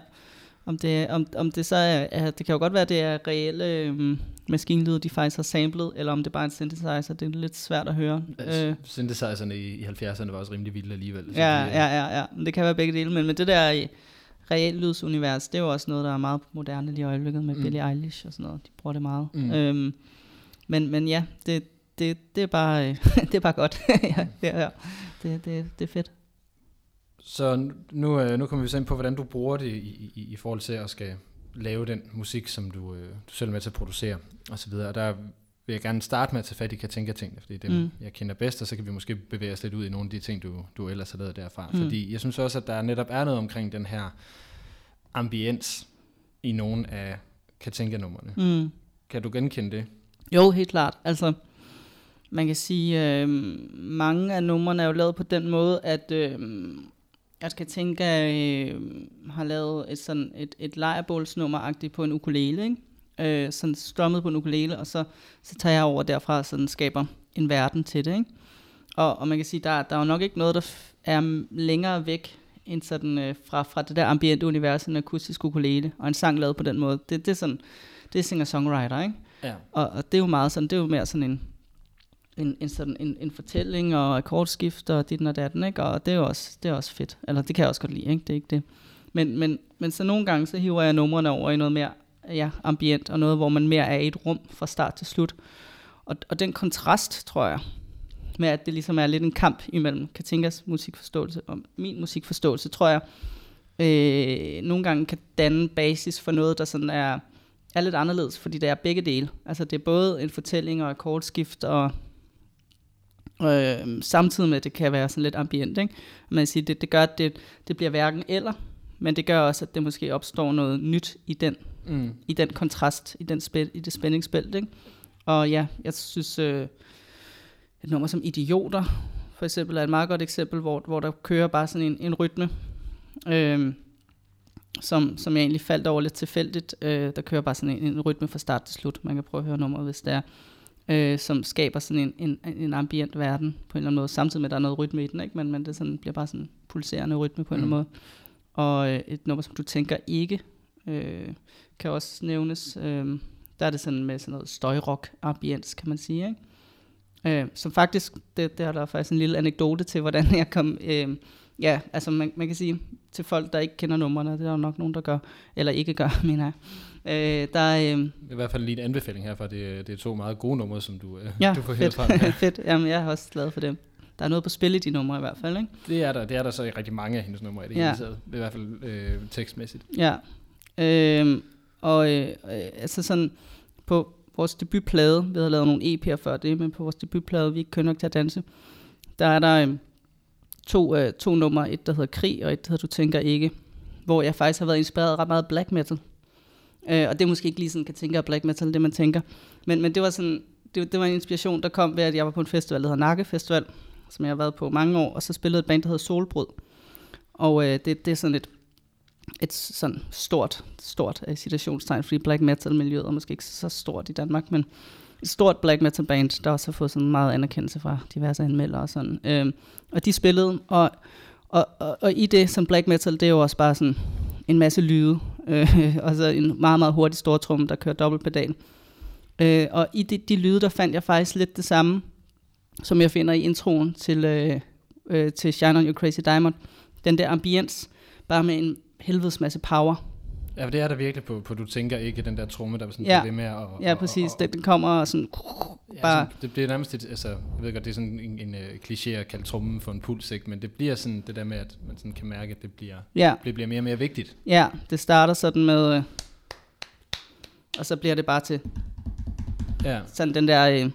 Om det, om, om det så er, det kan jo godt være, at det er reelle øhm, maskinlyd, de faktisk har samlet, eller om det bare er en synthesizer, det er lidt svært at høre. Ja, øh. Synthesizerne i, i 70'erne var også rimelig vilde alligevel. Ja, de, ja, ja, ja, det kan være begge dele, men, men det der reelt lydsunivers, det er jo også noget, der er meget moderne lige i øjeblikket med mm. Billie Eilish og sådan noget, de bruger det meget. Mm. Øhm, men, men ja, det, det, det, er bare, det er bare godt. ja, ja, ja. Det, det, det er fedt. Så nu, øh, nu kommer vi så ind på, hvordan du bruger det i, i, i forhold til at skal lave den musik, som du, øh, du selv er med til at producere osv. Og der vil jeg gerne starte med at tage fat i Katinka-tingene, fordi det mm. jeg kender bedst, og så kan vi måske bevæge os lidt ud i nogle af de ting, du, du ellers har lavet derfra. Mm. Fordi jeg synes også, at der netop er noget omkring den her ambiens i nogle af Katinka-numrene. Mm. Kan du genkende det? Jo, helt klart. Altså, man kan sige, øh, mange af numrene er jo lavet på den måde, at øh, jeg skal tænke, øh, har lavet et, sådan et, et lejrebålsnummer på en ukulele, ikke? Øh, sådan strummet på en ukulele, og så, så tager jeg over derfra og sådan skaber en verden til det, ikke? Og, og man kan sige, der, der er jo nok ikke noget, der er længere væk end sådan, øh, fra, fra det der ambiente univers, en akustisk ukulele, og en sang lavet på den måde. Det, det er sådan, det er singer-songwriter, ikke? Ja. Og, og det er jo meget sådan, det er jo mere sådan en, en, en, sådan en, en fortælling og akkordskift og dit og datten, ikke? Og det er også, det er også fedt. Eller det kan jeg også godt lide, ikke? Det er ikke det. Men, men, men så nogle gange, så hiver jeg numrene over i noget mere ja, ambient, og noget, hvor man mere er i et rum fra start til slut. Og, og den kontrast, tror jeg, med at det ligesom er lidt en kamp imellem Katinkas musikforståelse og min musikforståelse, tror jeg, øh, nogle gange kan danne basis for noget, der sådan er, er lidt anderledes, fordi det er begge dele. Altså det er både en fortælling og akkordskift og Øh, samtidig med, at det kan være sådan lidt ambient. Ikke? Man siger, det, det gør, at det, det bliver hverken eller, men det gør også, at det måske opstår noget nyt i den, mm. i den kontrast, i, den spæ- i det spændingsbælt. Ikke? Og ja, jeg synes, øh, et nummer som Idioter, for eksempel, er et meget godt eksempel, hvor, hvor der kører bare sådan en, en rytme, øh, som, som jeg egentlig faldt over lidt tilfældigt. Øh, der kører bare sådan en, en rytme fra start til slut. Man kan prøve at høre nummeret, hvis det er øh, som skaber sådan en, en, en ambient verden på en eller anden måde, samtidig med, at der er noget rytme i den, ikke? Men, men det sådan, bliver bare sådan pulserende rytme på en mm. eller anden måde. Og øh, et nummer, som du tænker ikke, øh, kan også nævnes. Øh, der er det sådan med sådan noget støjrock ambience, kan man sige, ikke? Øh, som faktisk, det, det er der faktisk en lille anekdote til, hvordan jeg kom, øh, ja, altså man, man kan sige, til folk, der ikke kender numrene, det er der nok nogen, der gør, eller ikke gør, mener jeg. Øh, der, øh, det er i hvert fald lige en anbefaling herfra. Det, det er to meget gode numre, som du, øh, ja, du får fedt. frem. Ja, fedt. Jamen, jeg er også glad for dem. Der er noget på spil i de numre i hvert fald, ikke? Det er der. Det er der så i rigtig mange af hendes numre i det ja. hele taget. I hvert fald øh, tekstmæssigt. Ja. Øh, og øh, øh, altså sådan, på vores debutplade, vi havde lavet nogle EP'er før det, men på vores debutplade, vi ikke kønner nok til at danse, der er der øh, to, øh, to numre, et der hedder Krig, og et der hedder Du tænker ikke, hvor jeg faktisk har været inspireret ret meget black metal. Øh, og det er måske ikke lige sådan, kan tænke af black metal, det man tænker. Men, men det var sådan, det, det var en inspiration, der kom ved, at jeg var på en festival, der hedder Nakke Festival, som jeg har været på mange år, og så spillede et band, der hedder Solbrud. Og øh, det, det er sådan et, et sådan stort, stort uh, citationstegn, fordi black metal-miljøet er måske ikke så stort i Danmark, men et stort black metal band, der også har fået sådan meget anerkendelse fra diverse anmeldere og sådan. Øh, og de spillede, og, og, og, og i det som black metal, det er jo også bare sådan en masse lyde, øh, og så en meget, meget hurtig stortrum, der kører dobbeltpedal. Øh, og i de, de lyde, der fandt jeg faktisk lidt det samme, som jeg finder i introen til, øh, øh, til Shine On Your Crazy Diamond. Den der ambience, bare med en helvedes masse power. Ja, det er der virkelig på, på du tænker ikke, den der tromme, der sådan ja. det med at... Ja, præcis. Og, og, den kommer sådan... Ja, bare... Sådan, det bliver nærmest et, altså, jeg ved godt, det er sådan en, en uh, kliché at kalde trommen for en puls, ikke? men det bliver sådan det der med, at man sådan kan mærke, at det bliver, ja. det bliver mere og mere vigtigt. Ja, det starter sådan med... Øh, og så bliver det bare til... Ja. Sådan den der... Øh,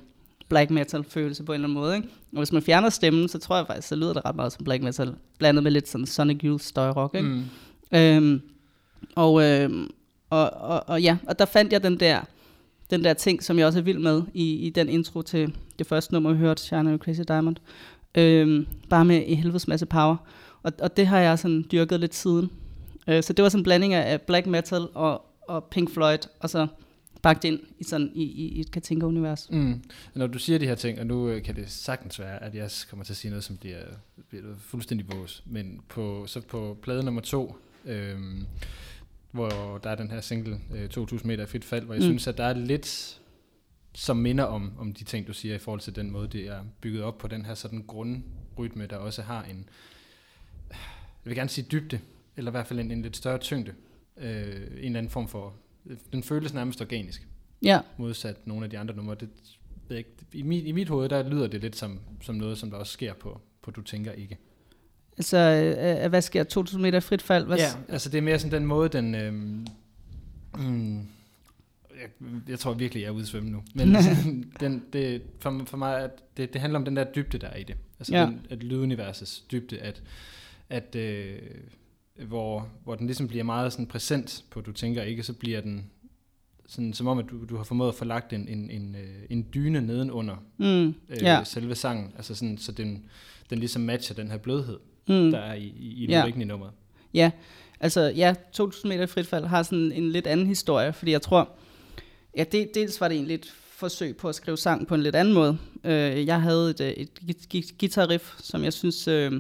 black metal følelse på en eller anden måde. Ikke? Og hvis man fjerner stemmen, så tror jeg faktisk, så lyder det ret meget som black metal, blandet med lidt sådan Sonic Youth støj rock. Ikke? Mm. Øhm, og, øh, og, og, og, ja, og der fandt jeg den der, den der ting, som jeg også er vild med i, i den intro til det første nummer, vi hørte, Shine Crazy Diamond. Øh, bare med en helvedes masse power. Og, og det har jeg sådan dyrket lidt siden. Øh, så det var sådan en blanding af black metal og, og Pink Floyd, og så bagt ind i, sådan, i, i et Katinka-univers. Mm. Når du siger de her ting, og nu øh, kan det sagtens være, at jeg kommer til at sige noget, som bliver, bliver fuldstændig vås, men på, så på plade nummer to, øhm, hvor der er den her single, øh, 2000 meter frit fald, hvor jeg mm. synes, at der er lidt, som minder om, om de ting, du siger, i forhold til den måde, det er bygget op på den her sådan grundrytme, der også har en, jeg vil gerne sige dybde, eller i hvert fald en, en lidt større tyngde, øh, en eller anden form for den føles nærmest organisk. Ja. Modsat nogle af de andre numre. Det, ikke, i, mit, I mit hoved, der lyder det lidt som, som noget, som der også sker på, på Du Tænker Ikke. Altså, øh, hvad sker 2000 meter frit fald? Hvad ja, altså det er mere sådan den måde, den... Øh, mm, jeg, jeg tror virkelig, jeg er ude at svømme nu. Men den, det, for, for mig, at det, det handler om den der dybde, der er i det. Altså ja. den, at lyduniversets dybde, at, at øh, hvor, hvor den ligesom bliver meget sådan præsent på, du tænker ikke, så bliver den sådan, som om, at du, du har formået at få lagt en, en, en, øh, en dyne nedenunder mm, øh, ja. selve sangen, altså sådan, så den, den ligesom matcher den her blødhed, mm. der er i, i, i ja. i nummeret. Ja, altså ja, 2000 meter i frit fald har sådan en lidt anden historie, fordi jeg tror, ja, det, dels var det egentlig et forsøg på at skrive sang på en lidt anden måde. Øh, jeg havde et, et, et guitar-riff, som jeg synes øh,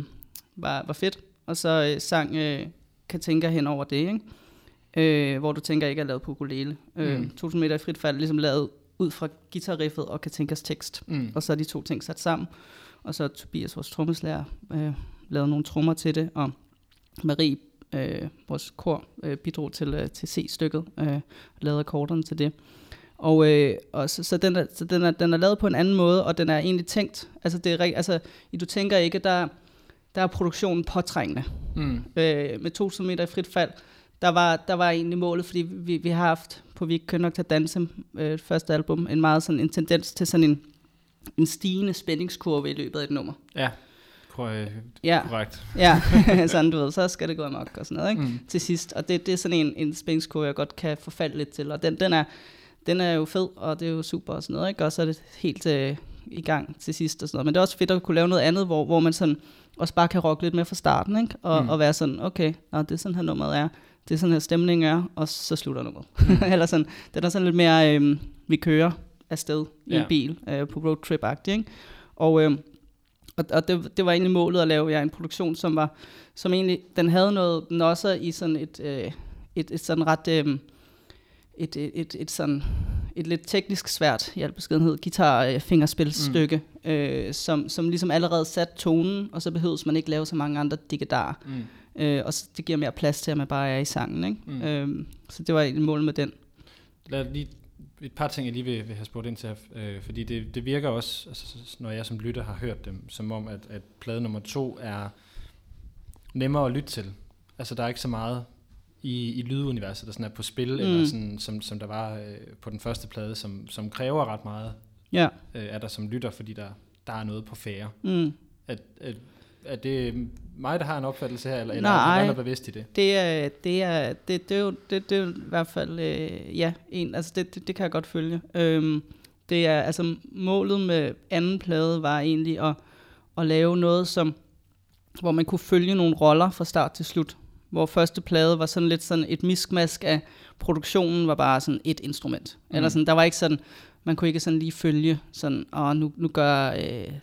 var, var fedt, og så øh, sang øh, Katinka hen over det, ikke? Øh, hvor du tænker ikke er lavet på ukulele. Øh, mm. 1000 meter i frit fald ligesom lavet ud fra guitarriffet og Katinkas tekst. Mm. Og så er de to ting sat sammen. Og så Tobias, vores trommeslager, øh, lavet nogle trommer til det, og Marie, øh, vores kor, øh, bidrog til, øh, til C-stykket, øh, lavede akkorderne til det. Og, øh, og så, så, den, er, så den, er, den er lavet på en anden måde, og den er egentlig tænkt, altså, det er, altså i Du Tænker Ikke, der, der er produktionen påtrængende. Mm. Øh, med to meter i frit fald, der var, der var egentlig målet, fordi vi, vi har haft på Vi kønner nok til at danse, øh, første album, en meget sådan en tendens til sådan en, en stigende spændingskurve i løbet af et nummer. Ja, korrekt. Ja, korrekt. ja. sådan du ved, så skal det gå nok og sådan noget, ikke? Mm. til sidst. Og det, det er sådan en, en spændingskurve, jeg godt kan forfalde lidt til, og den, den, er, den er jo fed, og det er jo super og sådan noget, ikke? og så er det helt øh, i gang til sidst og sådan noget. Men det er også fedt at kunne lave noget andet, hvor, hvor man sådan også bare kan rocke lidt med fra starten, ikke? Og, mm. og være sådan, okay, nå, det er sådan her nummeret er, det er sådan her stemningen er, og så slutter nummeret. Mm. Eller sådan, det er sådan lidt mere, øh, vi kører afsted i yeah. en bil øh, på roadtrip-agtigt, ikke? Og, øh, og, og det, det var egentlig målet at lave ja, en produktion, som var, som egentlig, den havde noget nosser i sådan et, øh, et, et sådan ret, øh, et, et, et, et sådan et lidt teknisk svært, i al beskedenhed, guitar-fingerspilsstykke, mm. øh, som, som ligesom allerede sat tonen, og så behøves man ikke lave så mange andre digitarer. Mm. Øh, og så, det giver mere plads til, at man bare er i sangen. Ikke? Mm. Øh, så det var et mål med den. Lad lige et par ting, jeg lige vil, vil have spurgt ind til, øh, fordi det, det virker også, altså, når jeg som lytter har hørt dem, som om, at, at plade nummer to er nemmere at lytte til. Altså, der er ikke så meget i, i lyduniverset, der sådan er på spil, mm. eller sådan, som, som der var øh, på den første plade, som, som kræver ret meget ja. øh, er der som lytter, fordi der, der er noget på færre. Mm. At, at, er det mig, der har en opfattelse her, eller, eller er der bevidst i det? Det er, det er, det, det er jo det, det er jo i hvert fald, øh, ja, en, altså det, det, det kan jeg godt følge. Øhm, det er, altså målet med anden plade var egentlig at, at lave noget, som, hvor man kunne følge nogle roller fra start til slut hvor første plade var sådan lidt sådan et miskmask af produktionen var bare sådan et instrument. Mm. Eller sådan, der var ikke sådan, man kunne ikke sådan lige følge sådan, og nu, nu gør øh,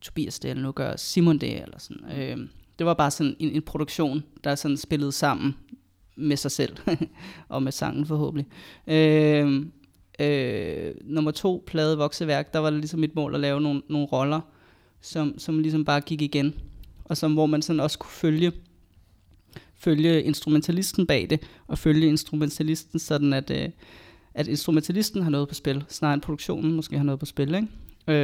Tobias det, eller nu gør Simon det, eller sådan. Øh, det var bare sådan en, en produktion, der sådan spillede sammen med sig selv, og med sangen forhåbentlig. Øh, øh, nummer to plade Vokseværk, der var det ligesom mit mål at lave nogle, nogle roller, som, som ligesom bare gik igen, og som hvor man sådan også kunne følge følge instrumentalisten bag det, og følge instrumentalisten sådan, at, øh, at instrumentalisten har noget på spil, snarere end produktionen måske har noget på spil. Ikke?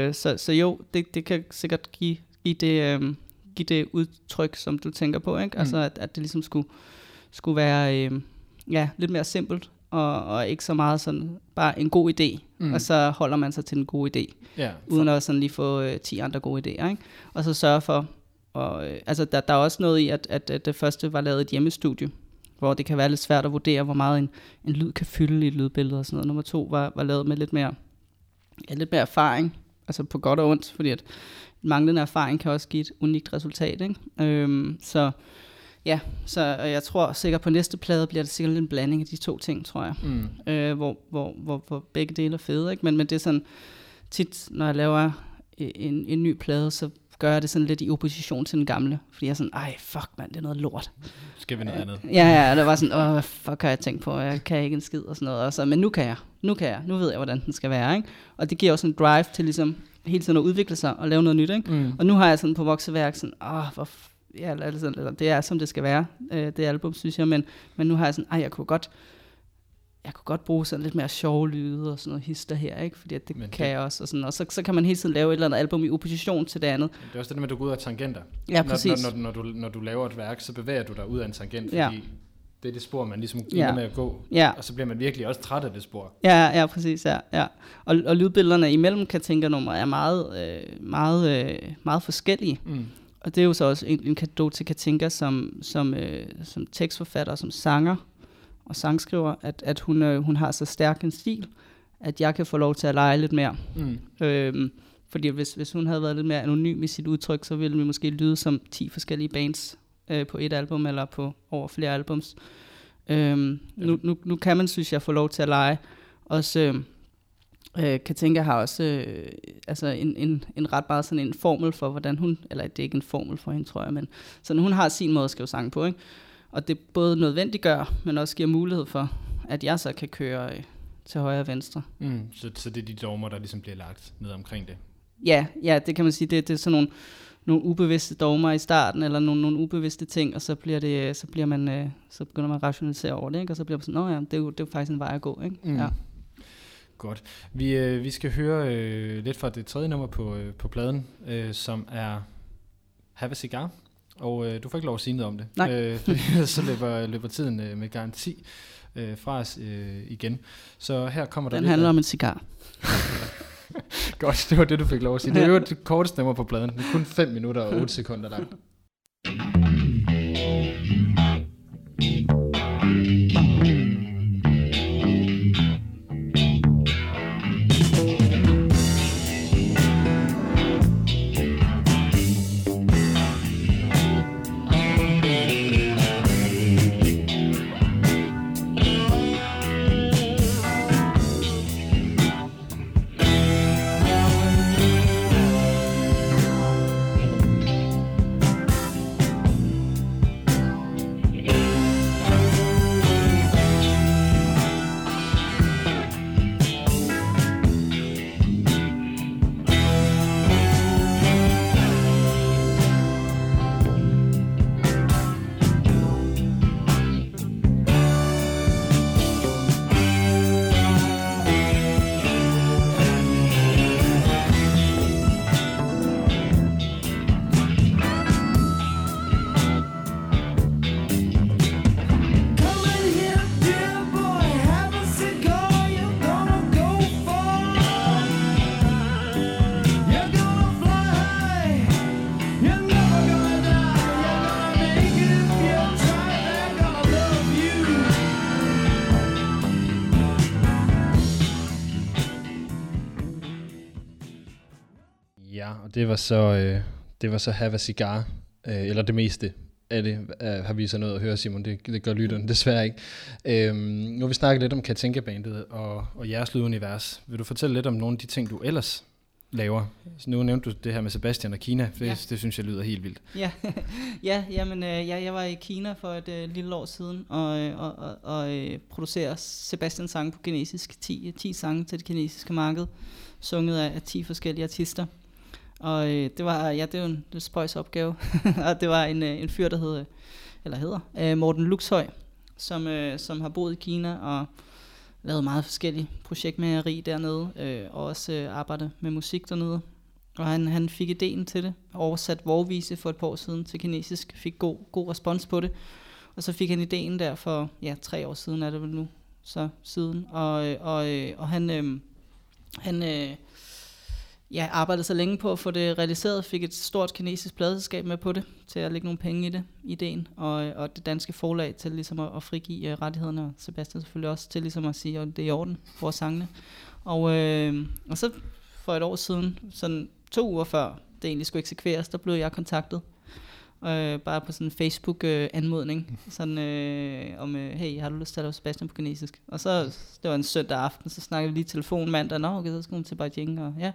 Øh, så, så jo, det, det kan sikkert give, give, det, øh, give det udtryk, som du tænker på. Ikke? Mm. Altså, at, at det ligesom skulle, skulle være øh, ja, lidt mere simpelt, og, og ikke så meget sådan, bare en god idé, mm. og så holder man sig til den gode idé, ja, for... uden at sådan lige få øh, 10 andre gode idéer. Ikke? Og så sørge for, og, øh, altså der, der er også noget i, at, at, at det første var lavet et hjemmestudie, hvor det kan være lidt svært at vurdere, hvor meget en, en lyd kan fylde i et lydbillede og sådan noget. Nummer to var, var lavet med lidt mere, ja, lidt mere erfaring, altså på godt og ondt, fordi at manglende erfaring kan også give et unikt resultat. Ikke? Øhm, så ja, så jeg tror sikkert på næste plade bliver det sikkert en blanding af de to ting, tror jeg. Mm. Øh, hvor, hvor, hvor, hvor begge dele er fede, ikke? Men, men det er sådan, tit når jeg laver en, en ny plade, så gør jeg det sådan lidt i opposition til den gamle. Fordi jeg er sådan, ej, fuck mand, det er noget lort. Skal vi noget andet? Ja, ja, det var sådan, åh, fuck har jeg tænkt på, jeg kan ikke en skid og sådan noget. Og så, men nu kan jeg, nu kan jeg, nu ved jeg, hvordan den skal være. Ikke? Og det giver også en drive til ligesom hele tiden at udvikle sig og lave noget nyt. Ikke? Mm. Og nu har jeg sådan på vokseværk sådan, åh, hvor ja, eller, eller, eller, det er som det skal være, øh, det album, synes jeg, men, men nu har jeg sådan, ej, jeg kunne godt, jeg kunne godt bruge sådan lidt mere sjove lyde og sådan noget hister her, ikke? Fordi det Men kan det... jeg også. Og, sådan, og så, så kan man hele tiden lave et eller andet album i opposition til det andet. Det er også det med, at du går ud af tangenter. Ja, præcis. Når, når, når, du, når du laver et værk, så bevæger du dig ud af en tangent, fordi ja. det er det spor, man ligesom ja. med at gå. Ja. Og så bliver man virkelig også træt af det spor. Ja, ja, præcis. Ja, ja. Og, og lydbillederne imellem kan tænke nummer er meget, øh, meget, øh, meget forskellige. Mm. Og det er jo så også en, en kado til Katinka som, som, øh, som tekstforfatter, som sanger og sangskriver, at, at hun, øh, hun har så stærk en stil, at jeg kan få lov til at lege lidt mere. Mm. Øhm, fordi hvis, hvis hun havde været lidt mere anonym i sit udtryk, så ville vi måske lyde som 10 forskellige bands øh, på et album, eller på over flere albums. Øhm, ja. nu, nu, nu kan man, synes jeg, få lov til at lege. Også, øh, øh, Katinka har også øh, altså en, en, en ret meget sådan en formel for, hvordan hun, eller det er ikke en formel for hende, tror jeg, men sådan hun har sin måde at skrive sang på, ikke? Og det både nødvendiggør, men også giver mulighed for, at jeg så kan køre øh, til højre og venstre. Mm, så, så det er de dogmer, der ligesom bliver lagt ned omkring det? Ja, ja det kan man sige. Det, det er sådan nogle, nogle ubevidste dogmer i starten, eller nogle, nogle ubevidste ting, og så, bliver det, så, bliver man, øh, så begynder man at rationalisere over det, ikke? og så bliver man sådan, ja, det er jo, det er jo faktisk en vej at gå. Ikke? Mm. Ja. Godt. Vi, øh, vi skal høre øh, lidt fra det tredje nummer på, øh, på pladen, øh, som er Have a Cigar. Og øh, du får ikke lov at sige noget om det. Nej. Øh, så løber, løber tiden øh, med garanti øh, fra os øh, igen. Så her kommer der Den handler af... om en cigar. Godt, det var det, du fik lov at sige. Det er jo det korteste nummer på pladen. Det er kun 5 minutter og 8 sekunder langt. Det var så, øh, det var så Have a Cigar, øh, eller det meste af det, øh, har vi så noget at høre, Simon. Det, det gør lytteren desværre ikke. Øh, nu har vi snakket lidt om Katinka-bandet og, og jeres lydunivers. Vil du fortælle lidt om nogle af de ting, du ellers laver? Så nu nævnte du det her med Sebastian og Kina. Det, ja. det synes jeg lyder helt vildt. Ja, ja jamen, øh, jeg, jeg var i Kina for et øh, lille år siden og, øh, og, og, og øh, producerer Sebastian sange på kinesisk. 10, 10 sange til det kinesiske marked, sunget af, af 10 forskellige artister. Og øh, det var, ja, det var en det spøjs opgave. og det var en, øh, en fyr, der hed eller hedder, øh, Morten Luxhøj, som, øh, som har boet i Kina og lavet meget forskellige projektmageri dernede, øh, og også øh, arbejdet med musik dernede. Og han, han fik ideen til det, oversat vorvise for et par år siden til kinesisk, fik god, god respons på det. Og så fik han ideen der for, ja, tre år siden er det vel nu, så siden. Og, øh, og, øh, og han, øh, han øh, ja, arbejdede så længe på at få det realiseret, fik et stort kinesisk pladeselskab med på det, til at lægge nogle penge i det, ideen, og, og det danske forlag til ligesom at, at frigive uh, rettighederne, og Sebastian selvfølgelig også til ligesom at sige, at det er i orden, for sangene. Og, øh, og så for et år siden, sådan to uger før det egentlig skulle eksekveres, der blev jeg kontaktet øh, bare på sådan en Facebook-anmodning, øh, sådan øh, om, øh, hey, har du lyst til at lave Sebastian på kinesisk? Og så, det var en søndag aften, så snakkede vi lige telefon mandag, nå, okay, så skulle hun til Beijing, og ja,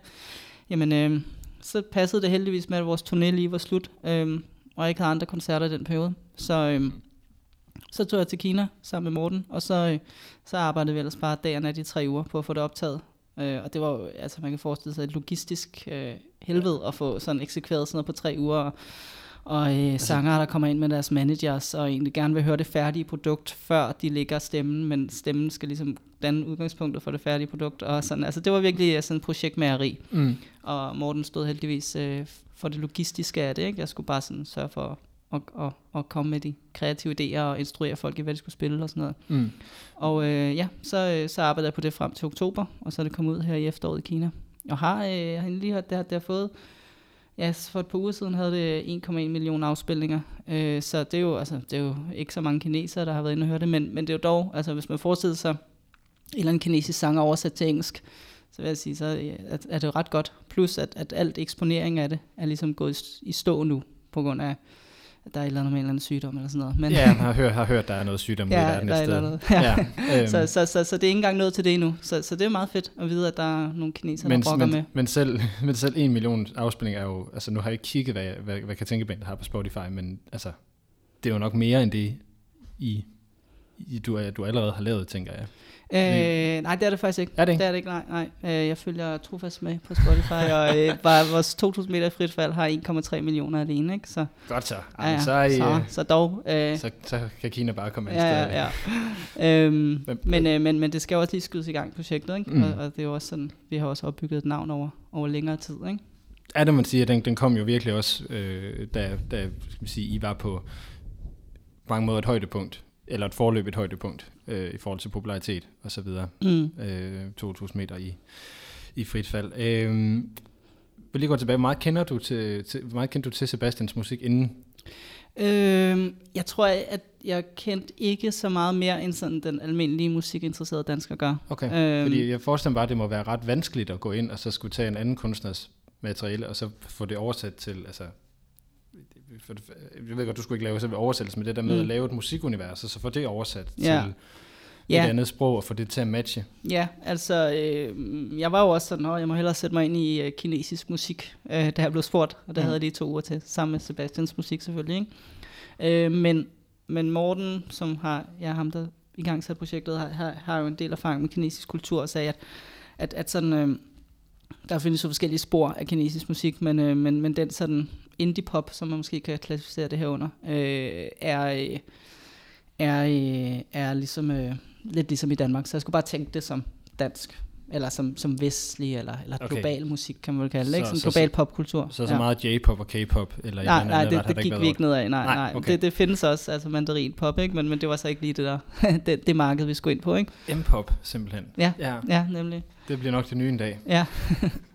jamen, øh, så passede det heldigvis med, at vores turné lige var slut, øh, og jeg ikke havde andre koncerter i den periode, så... Øh, så tog jeg til Kina sammen med Morten, og så, øh, så arbejdede vi ellers bare dag og nat i tre uger på at få det optaget. Øh, og det var jo, altså man kan forestille sig et logistisk øh, helvede at få sådan eksekveret sådan noget på tre uger. Og, og øh, altså, sanger, der kommer ind med deres managers, og egentlig gerne vil høre det færdige produkt, før de lægger stemmen, men stemmen skal ligesom danne udgangspunktet for det færdige produkt. Og sådan. Altså, det var virkelig sådan et projektmageri. Mm. Og Morten stod heldigvis øh, for det logistiske af det. Ikke? Jeg skulle bare sådan sørge for at, at, at komme med de kreative idéer og instruere folk i, hvad de skulle spille og sådan noget. Mm. Og øh, ja, så, øh, så arbejdede jeg på det frem til oktober, og så er det kommet ud her i efteråret i Kina. Og har, øh, har lige hørt, det har, det har fået Ja, for et par uger siden havde det 1,1 million afspilninger. Øh, så det er, jo, altså, det er jo ikke så mange kinesere, der har været inde og høre det, men, men det er jo dog, altså hvis man forestiller sig eller anden kinesisk sang oversat til engelsk, så vil jeg sige, så er, er det jo ret godt. Plus at, at alt eksponering af det er ligesom gået i stå nu, på grund af at der er et eller andet med en eller anden sygdom eller sådan noget. Men ja, jeg har hørt, har hørt, der er noget sygdom ja, i verden der er sted. Noget. Ja. ja, øhm. så, så, så, så, det er ikke engang noget til det endnu. Så, så det er meget fedt at vide, at der er nogle kinesere, men, der brokker men, med. Men selv, men selv en million afspilninger er jo, altså nu har jeg ikke kigget, hvad, hvad, hvad Katinkebandet har på Spotify, men altså, det er jo nok mere end det, I, I du, du allerede har lavet, tænker jeg. Øh, nej, det er det faktisk ikke. Er det ikke? Det er det ikke, nej. nej. Øh, jeg følger trofast med på Spotify, og øh, bare vores 2000 meter frit fald har 1,3 millioner alene, ikke? Så, Godt så. Ja, ja. Så, I, så, så dog. Øh, så, så kan Kina bare komme ja, ja, ja. øhm, men, øh, men, men det skal jo også lige skydes i gang, projektet, ikke? Mm. Og, og, det er jo også sådan, vi har også opbygget et navn over, over længere tid, ikke? Ja, det man siger, den, den kom jo virkelig også, øh, da, da skal vi sige, I var på mange måder et højdepunkt eller et forløbigt højdepunkt øh, i forhold til popularitet og så videre. Mm. Øh, 2000 meter i, i frit fald. Øh, vil lige gå tilbage. Hvor meget kender du til, til, hvor meget kendte du til Sebastians musik inden? Øh, jeg tror, at jeg kendte ikke så meget mere, end sådan den almindelige musikinteresserede dansker gør. Okay, øh, fordi jeg forestiller mig bare, at det må være ret vanskeligt at gå ind og så skulle tage en anden kunstners materiale, og så få det oversat til, altså for jeg ved godt, du skulle ikke lave selve oversættelse, men det der med mm. at lave et musikunivers, og så få det oversat ja. til ja. et andet sprog, og få det til at matche. Ja, altså, øh, jeg var jo også sådan, at jeg må hellere sætte mig ind i uh, kinesisk musik, øh, da jeg blev spurgt, og der mm. havde jeg lige to uger til, sammen med Sebastians musik selvfølgelig. Ikke? Øh, men, men Morten, som har, ja, ham der i gang sat projektet, har, har, har jo en del erfaring med kinesisk kultur, og sagde, at, at, at sådan... Øh, der findes jo forskellige spor af kinesisk musik, men, øh, men, men den sådan indie pop, som man måske kan klassificere det her under, øh, er, er, øh, er ligesom, øh, lidt ligesom i Danmark. Så jeg skulle bare tænke det som dansk eller som, som vestlig, eller, eller okay. global musik, kan man vel kalde det, ikke? Som så, global popkultur. Så så ja. meget J-pop og K-pop? Eller nej, nej, det, det, det gik vi ikke ned af, nej, nej. nej. Okay. Det, det findes også, altså mandarin pop, ikke? Men, men det var så ikke lige det der, det, det marked, vi skulle ind på, ikke? M-pop, simpelthen. Ja, ja, ja, nemlig. Det bliver nok det nye en dag. Ja.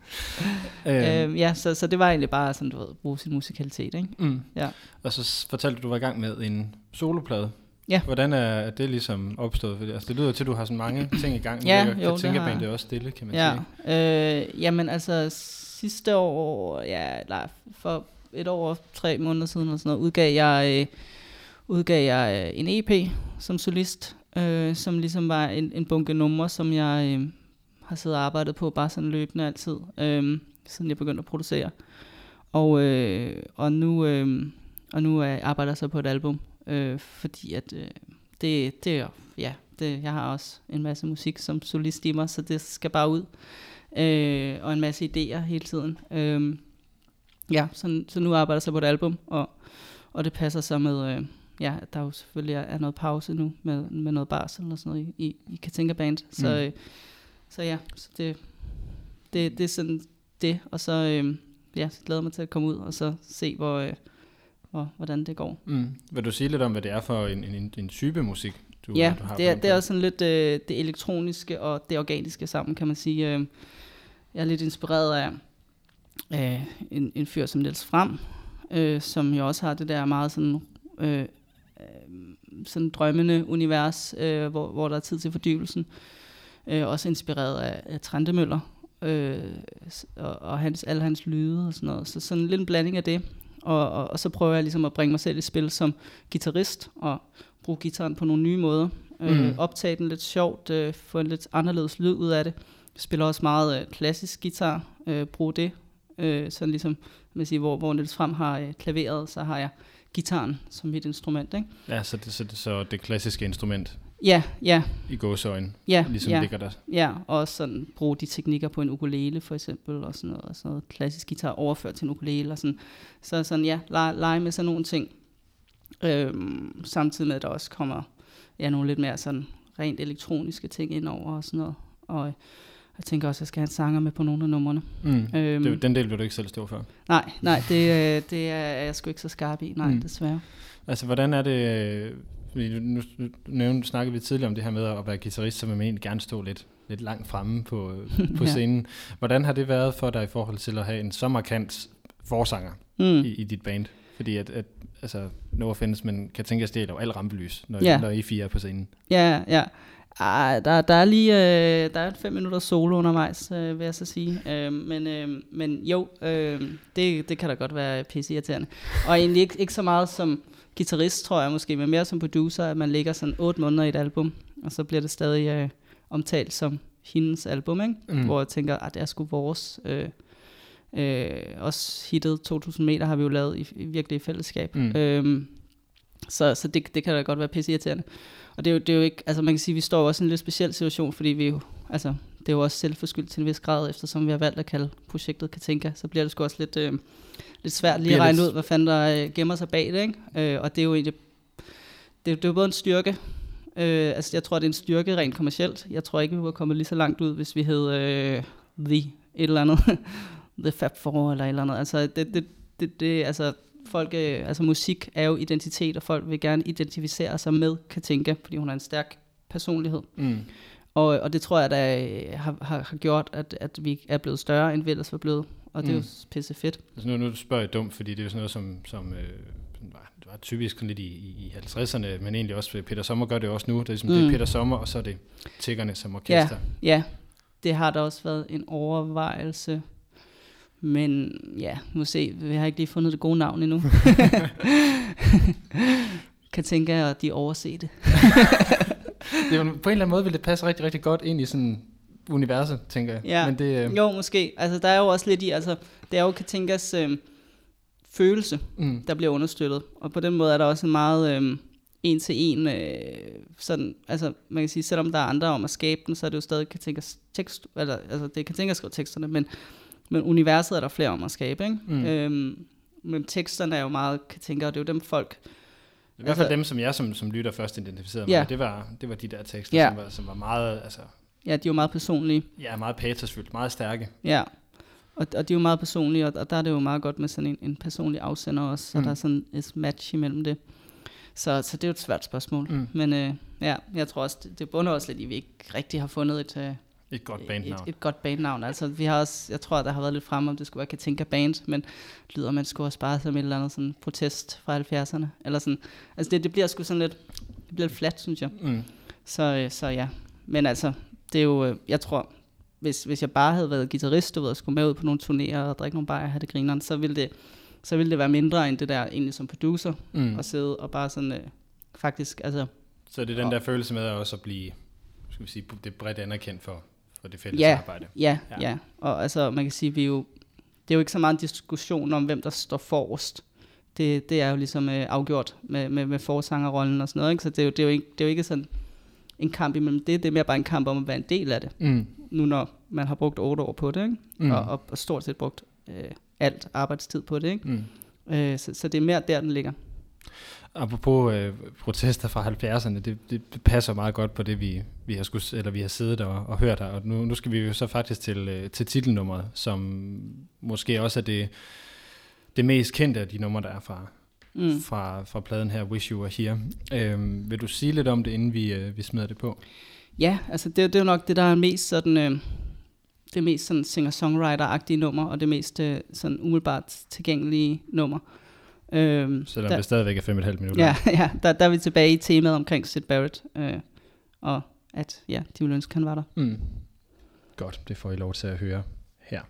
øhm, ja, så, så det var egentlig bare sådan, du ved, bruge sin musikalitet, ikke? Mm. Ja. Og så fortalte du, du var i gang med en soloplade. Ja. Hvordan er det ligesom opstået? Fordi, altså, det lyder til, at du har sådan mange ting i gang. ja, jeg, jo, det har det er også stille, kan man ja. sige. Øh, jamen altså, sidste år, ja, eller for et år og tre måneder siden, og sådan noget, udgav jeg, øh, udgav jeg øh, en EP som solist, øh, som ligesom var en, en bunke numre, som jeg øh, har siddet og arbejdet på, bare sådan løbende altid, øh, siden jeg begyndte at producere. Og, øh, og nu, øh, og nu øh, arbejder jeg så på et album, øh, fordi at øh, det, det er, ja, det, jeg har også en masse musik som solist i mig, så det skal bare ud, øh, og en masse idéer hele tiden. Øh, ja, så, så nu arbejder jeg så på et album, og, og det passer så med, øh, ja, der jo selvfølgelig er, er noget pause nu med, med noget barsel og sådan noget i, i, i Katinka Band. Så, mm. øh, så ja, så det, det, det er sådan det. Og så, øh, ja, så glæder jeg mig til at komme ud og så se, hvor, øh, hvor, hvordan det går. Mm. Vil du sige lidt om, hvad det er for en, en, en type musik, du, ja, du har? det er, det er også sådan lidt øh, det elektroniske og det organiske sammen, kan man sige. Øh, jeg er lidt inspireret af øh, en, en fyr som Niels Frem, øh, som jo også har det der meget sådan, øh, øh, sådan drømmende univers, øh, hvor, hvor der er tid til fordybelsen. Øh, også inspireret af, af Trendemøller øh, og, og hans, alle hans lyde og sådan noget. Så sådan lidt en blanding af det. Og, og, og så prøver jeg ligesom at bringe mig selv i spil som guitarist og bruge gitaren på nogle nye måder. Øh, mm. optage den lidt sjovt, øh, få en lidt anderledes lyd ud af det. Jeg spiller også meget øh, klassisk guitar, øh, bruge det. Øh, sådan ligesom, man siger, hvor, hvor Niels Frem har øh, klaveret, så har jeg gitaren som mit instrument. Ikke? Ja, så det, så, det, så det klassiske instrument Ja, ja. I gåsøjne, ja, ligesom ja, ligger der. Ja, og sådan bruge de teknikker på en ukulele for eksempel, og sådan noget, og sådan noget klassisk guitar overført til en ukulele, og sådan. Så sådan, ja, lege, lege med sådan nogle ting. Øhm, samtidig med, at der også kommer ja, nogle lidt mere sådan rent elektroniske ting ind over og sådan noget. Og jeg tænker også, at jeg skal have en sanger med på nogle af numrene. Mm. Øhm, det, den del vil du ikke selv stå for? Nej, nej, det, øh, det er jeg sgu ikke så skarp i, nej, mm. desværre. Altså, hvordan er det, fordi nu, nu, nu snakkede vi tidligere om det her med at være guitarist, så vil man egentlig gerne stå lidt, lidt langt fremme på, på ja. scenen. Hvordan har det været for dig i forhold til at have en så markant forsanger mm. i, i dit band? Fordi at, at altså, no offense, men kan tænke, at det er jo alt rampelys, når, ja. når I fire er på scenen. Ja, ja. Ah, der, der er lige øh, der er fem minutter solo undervejs, øh, vil jeg så sige. Øh, men, øh, men jo, øh, det, det kan da godt være pisse irriterende. Og egentlig ikke, ikke så meget som guitarist, tror jeg måske, men mere som producer, at man ligger sådan otte måneder i et album, og så bliver det stadig øh, omtalt som hendes album, ikke? Mm. hvor jeg tænker, at det er sgu vores. Øh, øh, også hittet 2000 meter har vi jo lavet i, i virkelig i fællesskab. Mm. Øhm, så så det, det kan da godt være pisse irriterende. Og det er, jo, det er jo ikke, altså man kan sige, at vi står også i en lidt speciel situation, fordi vi jo, altså det er jo også selvforskyldt til en vis grad, eftersom vi har valgt at kalde projektet Katinka, så bliver det sgu også lidt, øh, lidt svært lige at regne ud, hvad fanden der øh, gemmer sig bag det, ikke? Øh, og det er jo egentlig, det, det er jo både en styrke, øh, altså jeg tror, det er en styrke rent kommercielt. Jeg tror ikke, vi var kommet lige så langt ud, hvis vi hed øh, The et eller andet, The Fab Four eller et eller andet. Altså det, det, det, det altså folk, øh, altså musik er jo identitet, og folk vil gerne identificere sig med Katinka, fordi hun har en stærk personlighed. Mm. Og, og det tror jeg, der øh, har, har, har gjort, at, at vi er blevet større, end vi ellers var blevet. Og det mm. er jo mm. pisse fedt. Altså nu, nu spørger jeg dumt, fordi det er jo sådan noget, som, som øh, var, var typisk lidt i, i 50'erne, men egentlig også Peter Sommer gør det også nu. Det er, ligesom, mm. det er Peter Sommer, og så er det Tiggerne som orkester. Ja, ja, det har der også været en overvejelse. Men ja, nu se, vi har ikke lige fundet det gode navn endnu. kan tænke, at de overser det. det på en eller anden måde vil det passe rigtig, rigtig godt ind i sådan universet, tænker jeg. Ja. Men det, øh... Jo, måske. Altså, der er jo også lidt i, altså, det er jo Katinkas øh, følelse, mm. der bliver understøttet. Og på den måde er der også en meget øh, en til en, øh, sådan, altså man kan sige, selvom der er andre om at skabe den, så er det jo stadig Katinkas tekst, eller, altså det er Katinkas skriver teksterne, men, men universet er der flere om at skabe, ikke? Mm. Øhm, men teksterne er jo meget Katinka, og det er jo dem folk, i hvert fald altså, dem, som jeg som, som lytter først identificerede ja. med, det var, det var de der tekster, ja. som, var, som var meget, altså... Ja, de var meget personlige. Ja, meget patosfyldt, meget stærke. Ja, og, og de er jo meget personlige, og, og der er det jo meget godt med sådan en, en personlig afsender også, så mm. der er sådan et match imellem det. Så, så det er jo et svært spørgsmål. Mm. Men øh, ja, jeg tror også, det, det bunder også lidt i, at vi ikke rigtig har fundet et, øh, et godt bandnavn. Et, et godt bandnavn. Altså, vi har også, jeg tror, der har været lidt frem, om det skulle være Katinka Band, men lyder, man skulle sparet sig med et eller andet sådan protest fra 70'erne. Eller sådan. Altså, det, det bliver sgu sådan lidt, det bliver lidt flat, synes jeg. Mm. Så, øh, så ja. Men altså, det er jo, øh, jeg tror, hvis, hvis jeg bare havde været guitarist, du ved, og skulle med ud på nogle turnéer og drikke nogle bajer og have det grineren, så ville det, så ville det være mindre end det der egentlig som producer, mm. at sidde og bare sådan, øh, faktisk, altså... Så det er den og, der følelse med at også at blive, skal vi sige, det bredt anerkendt for, for det fælles ja, arbejde. Ja, ja, ja. Og altså, man kan sige, vi er jo, det er jo ikke så meget en diskussion om, hvem der står forrest. Det, det er jo ligesom øh, afgjort med, med, med forsangerrollen og sådan noget. Ikke? Så det er, jo, det, er jo ikke, det er jo ikke sådan en kamp imellem det. Det er mere bare en kamp om at være en del af det. Mm. Nu når man har brugt otte år på det, ikke? Mm. Og, og, og stort set brugt øh, alt arbejdstid på det. Ikke? Mm. Øh, så, så det er mere der, den ligger. Apropos øh, protester fra 70'erne, det, det, passer meget godt på det, vi, vi har, skulle, eller vi har siddet og, og hørt her. Og nu, nu skal vi jo så faktisk til, øh, til titelnummeret, som måske også er det, det mest kendte af de numre, der er fra, mm. fra, fra pladen her, Wish You Were Here. Øhm, vil du sige lidt om det, inden vi, øh, vi smider det på? Ja, altså det, det er jo nok det, der er mest sådan... Øh, det mest sådan singer-songwriter-agtige nummer, og det mest øh, sådan umiddelbart tilgængelige nummer. Øhm, Selvom der, det stadigvæk er 5,5 minutter. Ja, ja der, der er vi tilbage i temaet omkring Sid Barrett, øh, og at ja, de ville ønske, han var der. Mm. Godt, det får I lov til at høre her.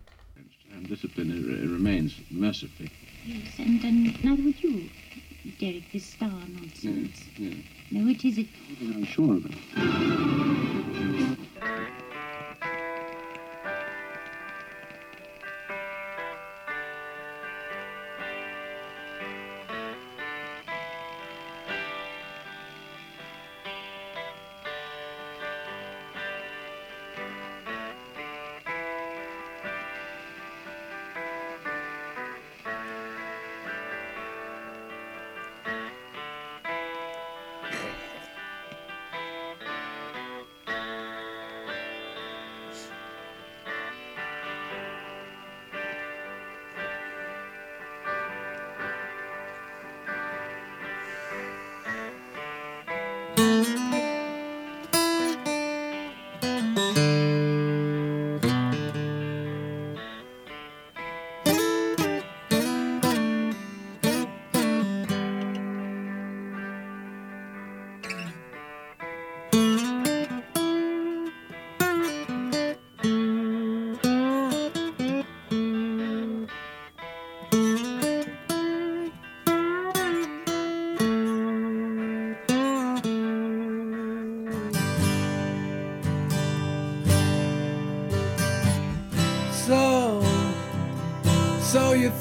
And discipline remains mercifully. Yes, and, and neither would you, Derek, this star nonsense. Yes, yes. No, which is it? I'm sure of it.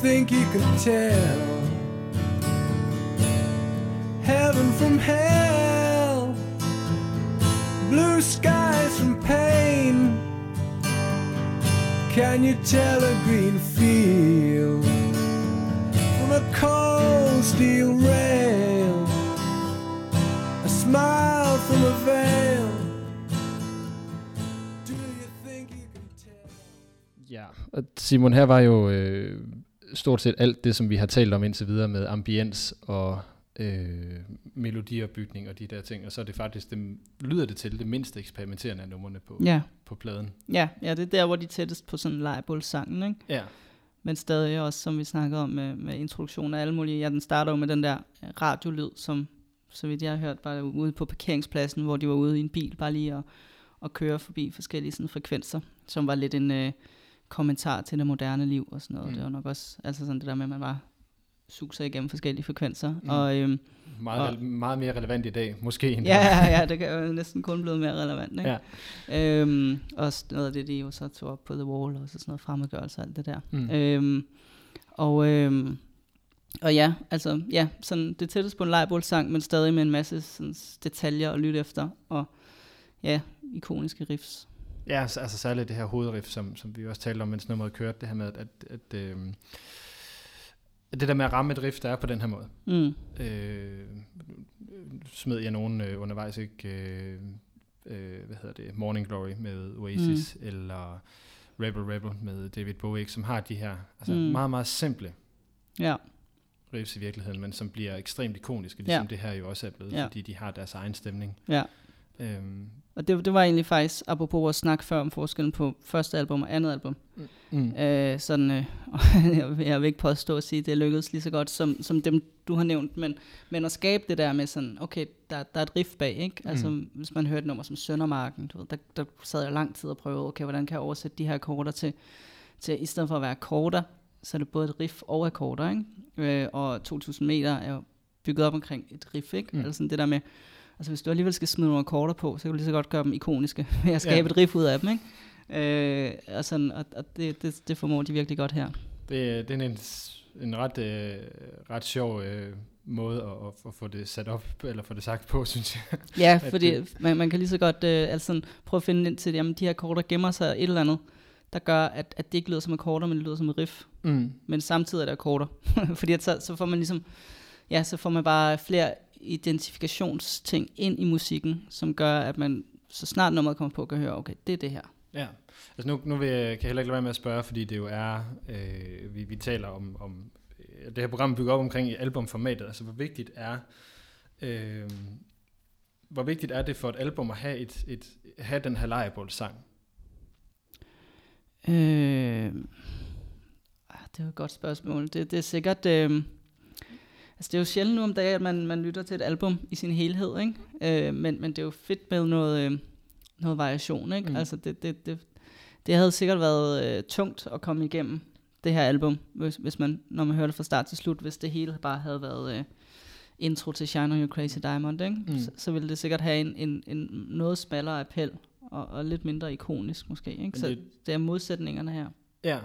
Think you can tell heaven from hell, blue skies from pain. Can you tell a green field from a cold steel rail? A smile from a veil. Ja, og Simon, her var jo øh, stort set alt det, som vi har talt om indtil videre med ambiens og øh, melodiopbygning og de der ting, og så er det faktisk, det, lyder det til, det mindste eksperimenterende af numrene på, ja. på pladen. Ja, ja, det er der, hvor de tættest på sådan lejebålsangen, ikke? Ja. Men stadig også, som vi snakkede om med, med introduktion af alle mulige, ja, den starter jo med den der radiolyd, som så vidt jeg har hørt, var ude på parkeringspladsen, hvor de var ude i en bil, bare lige at, at køre forbi forskellige sådan, frekvenser, som var lidt en... Øh, kommentar til det moderne liv og sådan noget. Mm. Det var nok også altså sådan det der med, at man bare suger igennem forskellige frekvenser. Mm. Og, øhm, meget, og, meget mere relevant i dag, måske. End ja, ja, ja, det kan jo næsten kun blive mere relevant. Ikke? Ja. Øhm, også noget af det, de jo så tog op på The Wall, og så sådan noget fremmedgørelse og alt det der. Mm. Øhm, og, øhm, og ja, altså, ja, sådan det tætteste på en lejrbålsang, men stadig med en masse sådan, detaljer at lytte efter, og ja, ikoniske riffs. Ja, altså, særligt det her hovedriff, som, som vi også talte om, mens nummeret kørte, det her med, at, at, at øh, det der med at ramme et riff, der er på den her måde. Mm. Øh, smed jeg nogen øh, undervejs, ikke? Øh, øh, hvad hedder det? Morning Glory med Oasis, mm. eller Rebel Rebel med David Bowie, som har de her altså mm. meget, meget simple ja. riffs i virkeligheden, men som bliver ekstremt ikoniske, ligesom ja. det her jo også er blevet, ja. fordi de har deres egen stemning. Ja. Øhm, og det, det var egentlig faktisk, apropos vores snak før om forskellen på første album og andet album. Mm. mm. Øh, sådan, øh, jeg vil ikke påstå at sige, at det lykkedes lige så godt som, som dem, du har nævnt, men, men at skabe det der med sådan, okay, der, der er et riff bag, ikke? Mm. Altså, hvis man hører et nummer som Søndermarken, du ved, der, der sad jeg lang tid og prøvede, okay, hvordan kan jeg oversætte de her akkorder til, til i stedet for at være akkorder, så er det både et riff og akkorder, ikke? Øh, og 2000 meter er jo bygget op omkring et riff, ikke? Mm. Altså sådan det der med, altså hvis du alligevel skal smide nogle akkorder på, så kan du lige så godt gøre dem ikoniske, ved at skabe ja. et riff ud af dem, ikke? Øh, og, sådan, og, og det, det, det formår de virkelig godt her. Det, det er en, en ret, øh, ret sjov øh, måde at, at, at få det sat op, eller få det sagt på, synes jeg. Ja, fordi det, man, man kan lige så godt øh, altså, prøve at finde ind til, jamen de her akkorder gemmer sig et eller andet, der gør, at, at det ikke lyder som akkorder, men det lyder som et riff. Mm. Men samtidig er det akkorder. fordi at så, så får man ligesom ja, så får man bare flere identifikationsting ind i musikken, som gør, at man så snart nummeret kommer på, kan høre, okay, det er det her. Ja, altså nu, nu vil jeg, kan jeg heller ikke lade være med at spørge, fordi det jo er, øh, vi, vi taler om, om øh, det her program bygger op omkring i albumformatet, altså hvor vigtigt er, øh, hvor vigtigt er det for et album at have, et, et, have den her lejrebålsang? Øh, ah, det er et godt spørgsmål. Det, det er sikkert... Øh, altså det er jo sjældent nu om dagen, at man, man lytter til et album i sin helhed, ikke? Øh, men, men det er jo fedt med noget, øh, noget variation, ikke? Mm. Altså det, det, det, det havde sikkert været øh, tungt at komme igennem det her album, hvis, hvis man, når man hører det fra start til slut, hvis det hele bare havde været øh, intro til Shine on Your Crazy Diamond, ikke? Mm. Så, så ville det sikkert have en, en, en noget smallere appel, og, og lidt mindre ikonisk måske, ikke? Så det, det er modsætningerne her. Ja,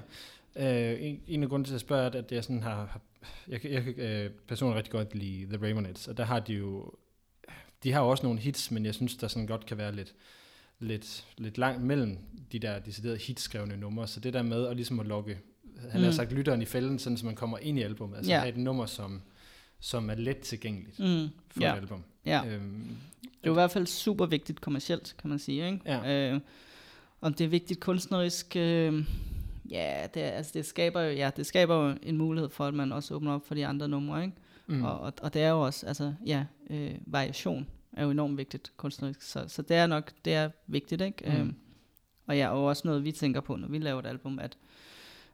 øh, en, en af grunden til at spørge at jeg sådan har, har jeg, jeg kan øh, personligt rigtig godt lide The Ramonettes, og der har de jo, de har jo også nogle hits, men jeg synes, der sådan godt kan være lidt, lidt, lidt langt mellem de der deciderede hitskrevne numre, så det der med at ligesom at lokke, han mm. har sagt, lytteren i fælden, sådan så man kommer ind i albumet, altså ja. have et nummer, som, som er let tilgængeligt mm. for ja. et album. Ja. Øhm, det er jo i hvert fald super vigtigt kommercielt, kan man sige. Ikke? Ja. Øh, om det er vigtigt kunstnerisk, øh, ja, det, altså det skaber jo, ja, det skaber jo en mulighed for, at man også åbner op for de andre numre, ikke? Mm. Og, og, og det er jo også, altså, ja, øh, variation er jo enormt vigtigt kunstnerisk, så, så det er nok, det er vigtigt, ikke? Mm. Øhm, og ja, og også noget, vi tænker på, når vi laver et album, at,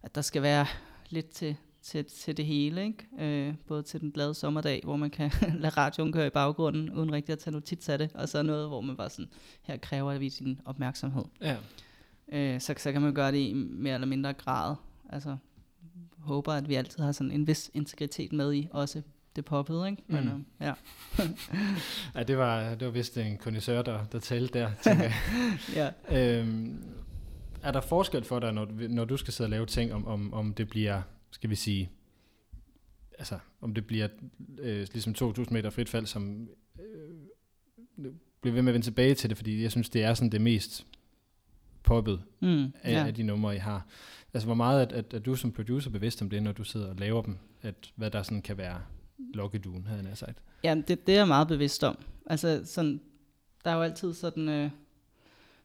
at der skal være lidt til, til, til det hele, ikke? Øh, både til den glade sommerdag, hvor man kan lade radioen køre i baggrunden, uden rigtig at tage notits af det, og så noget, hvor man bare sådan, her kræver vi sin opmærksomhed. Ja. Øh, så, så kan man gøre det i mere eller mindre grad. Altså, håber, at vi altid har sådan en vis integritet med i, også det poppede, ikke? Men, mm. ja. ja, det var, det var vist en kondisør, der, der talte der, ja. øhm, er der forskel for dig, når, når du skal sidde og lave ting, om, om, om det bliver, skal vi sige, altså, om det bliver øh, ligesom 2.000 meter frit fald, som øh, bliver ved med at vende tilbage til det, fordi jeg synes, det er sådan det mest poppet mm, af, ja. af de numre, I har. Altså, hvor meget er, at, at du som producer bevidst om det, når du sidder og laver dem, at hvad der sådan kan være lokkeduen, havde jeg sagt? Ja, det, det er jeg meget bevidst om. Altså, sådan, der er jo altid sådan øh,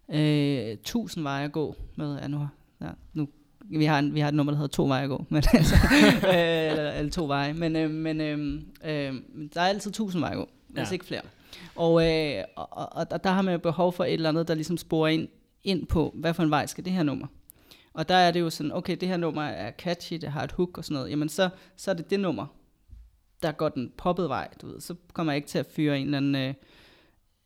øh, tusind veje at gå med, ja, nu, ja, nu vi har, en, vi har et nummer, der hedder to veje at gå, men altså, øh, eller, eller to veje, men, øh, men øh, øh, der er altid tusind veje at gå, hvis ja. ikke flere. Og, øh, og, og, og der har man jo behov for et eller andet, der ligesom sporer ind ind på, hvad for en vej skal det her nummer. Og der er det jo sådan, okay, det her nummer er catchy, det har et hook og sådan noget, jamen så, så er det det nummer, der går den poppet vej, du ved. Så kommer jeg ikke til at fyre en eller anden øh,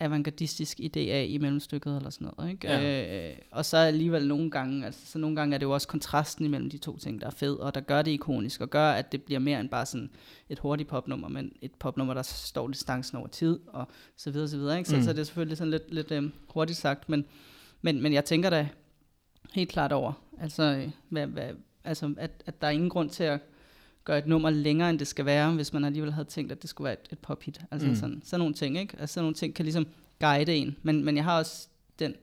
avantgardistisk idé af i mellemstykket eller sådan noget. Ikke? Ja. Øh, og så alligevel nogle gange, altså så nogle gange er det jo også kontrasten imellem de to ting, der er fed, og der gør det ikonisk, og gør, at det bliver mere end bare sådan et hurtigt popnummer, men et popnummer, der står distancen over tid, og så videre, så videre. Ikke? Så, mm. så det er selvfølgelig sådan lidt, lidt øh, hurtigt sagt, men men, men jeg tænker da helt klart over, altså, hvad, hvad, altså at, at der er ingen grund til at gøre et nummer længere, end det skal være, hvis man alligevel havde tænkt, at det skulle være et, et pophit. Altså mm. sådan, sådan nogle ting, ikke? Altså sådan nogle ting kan ligesom guide en. Men, men jeg har også den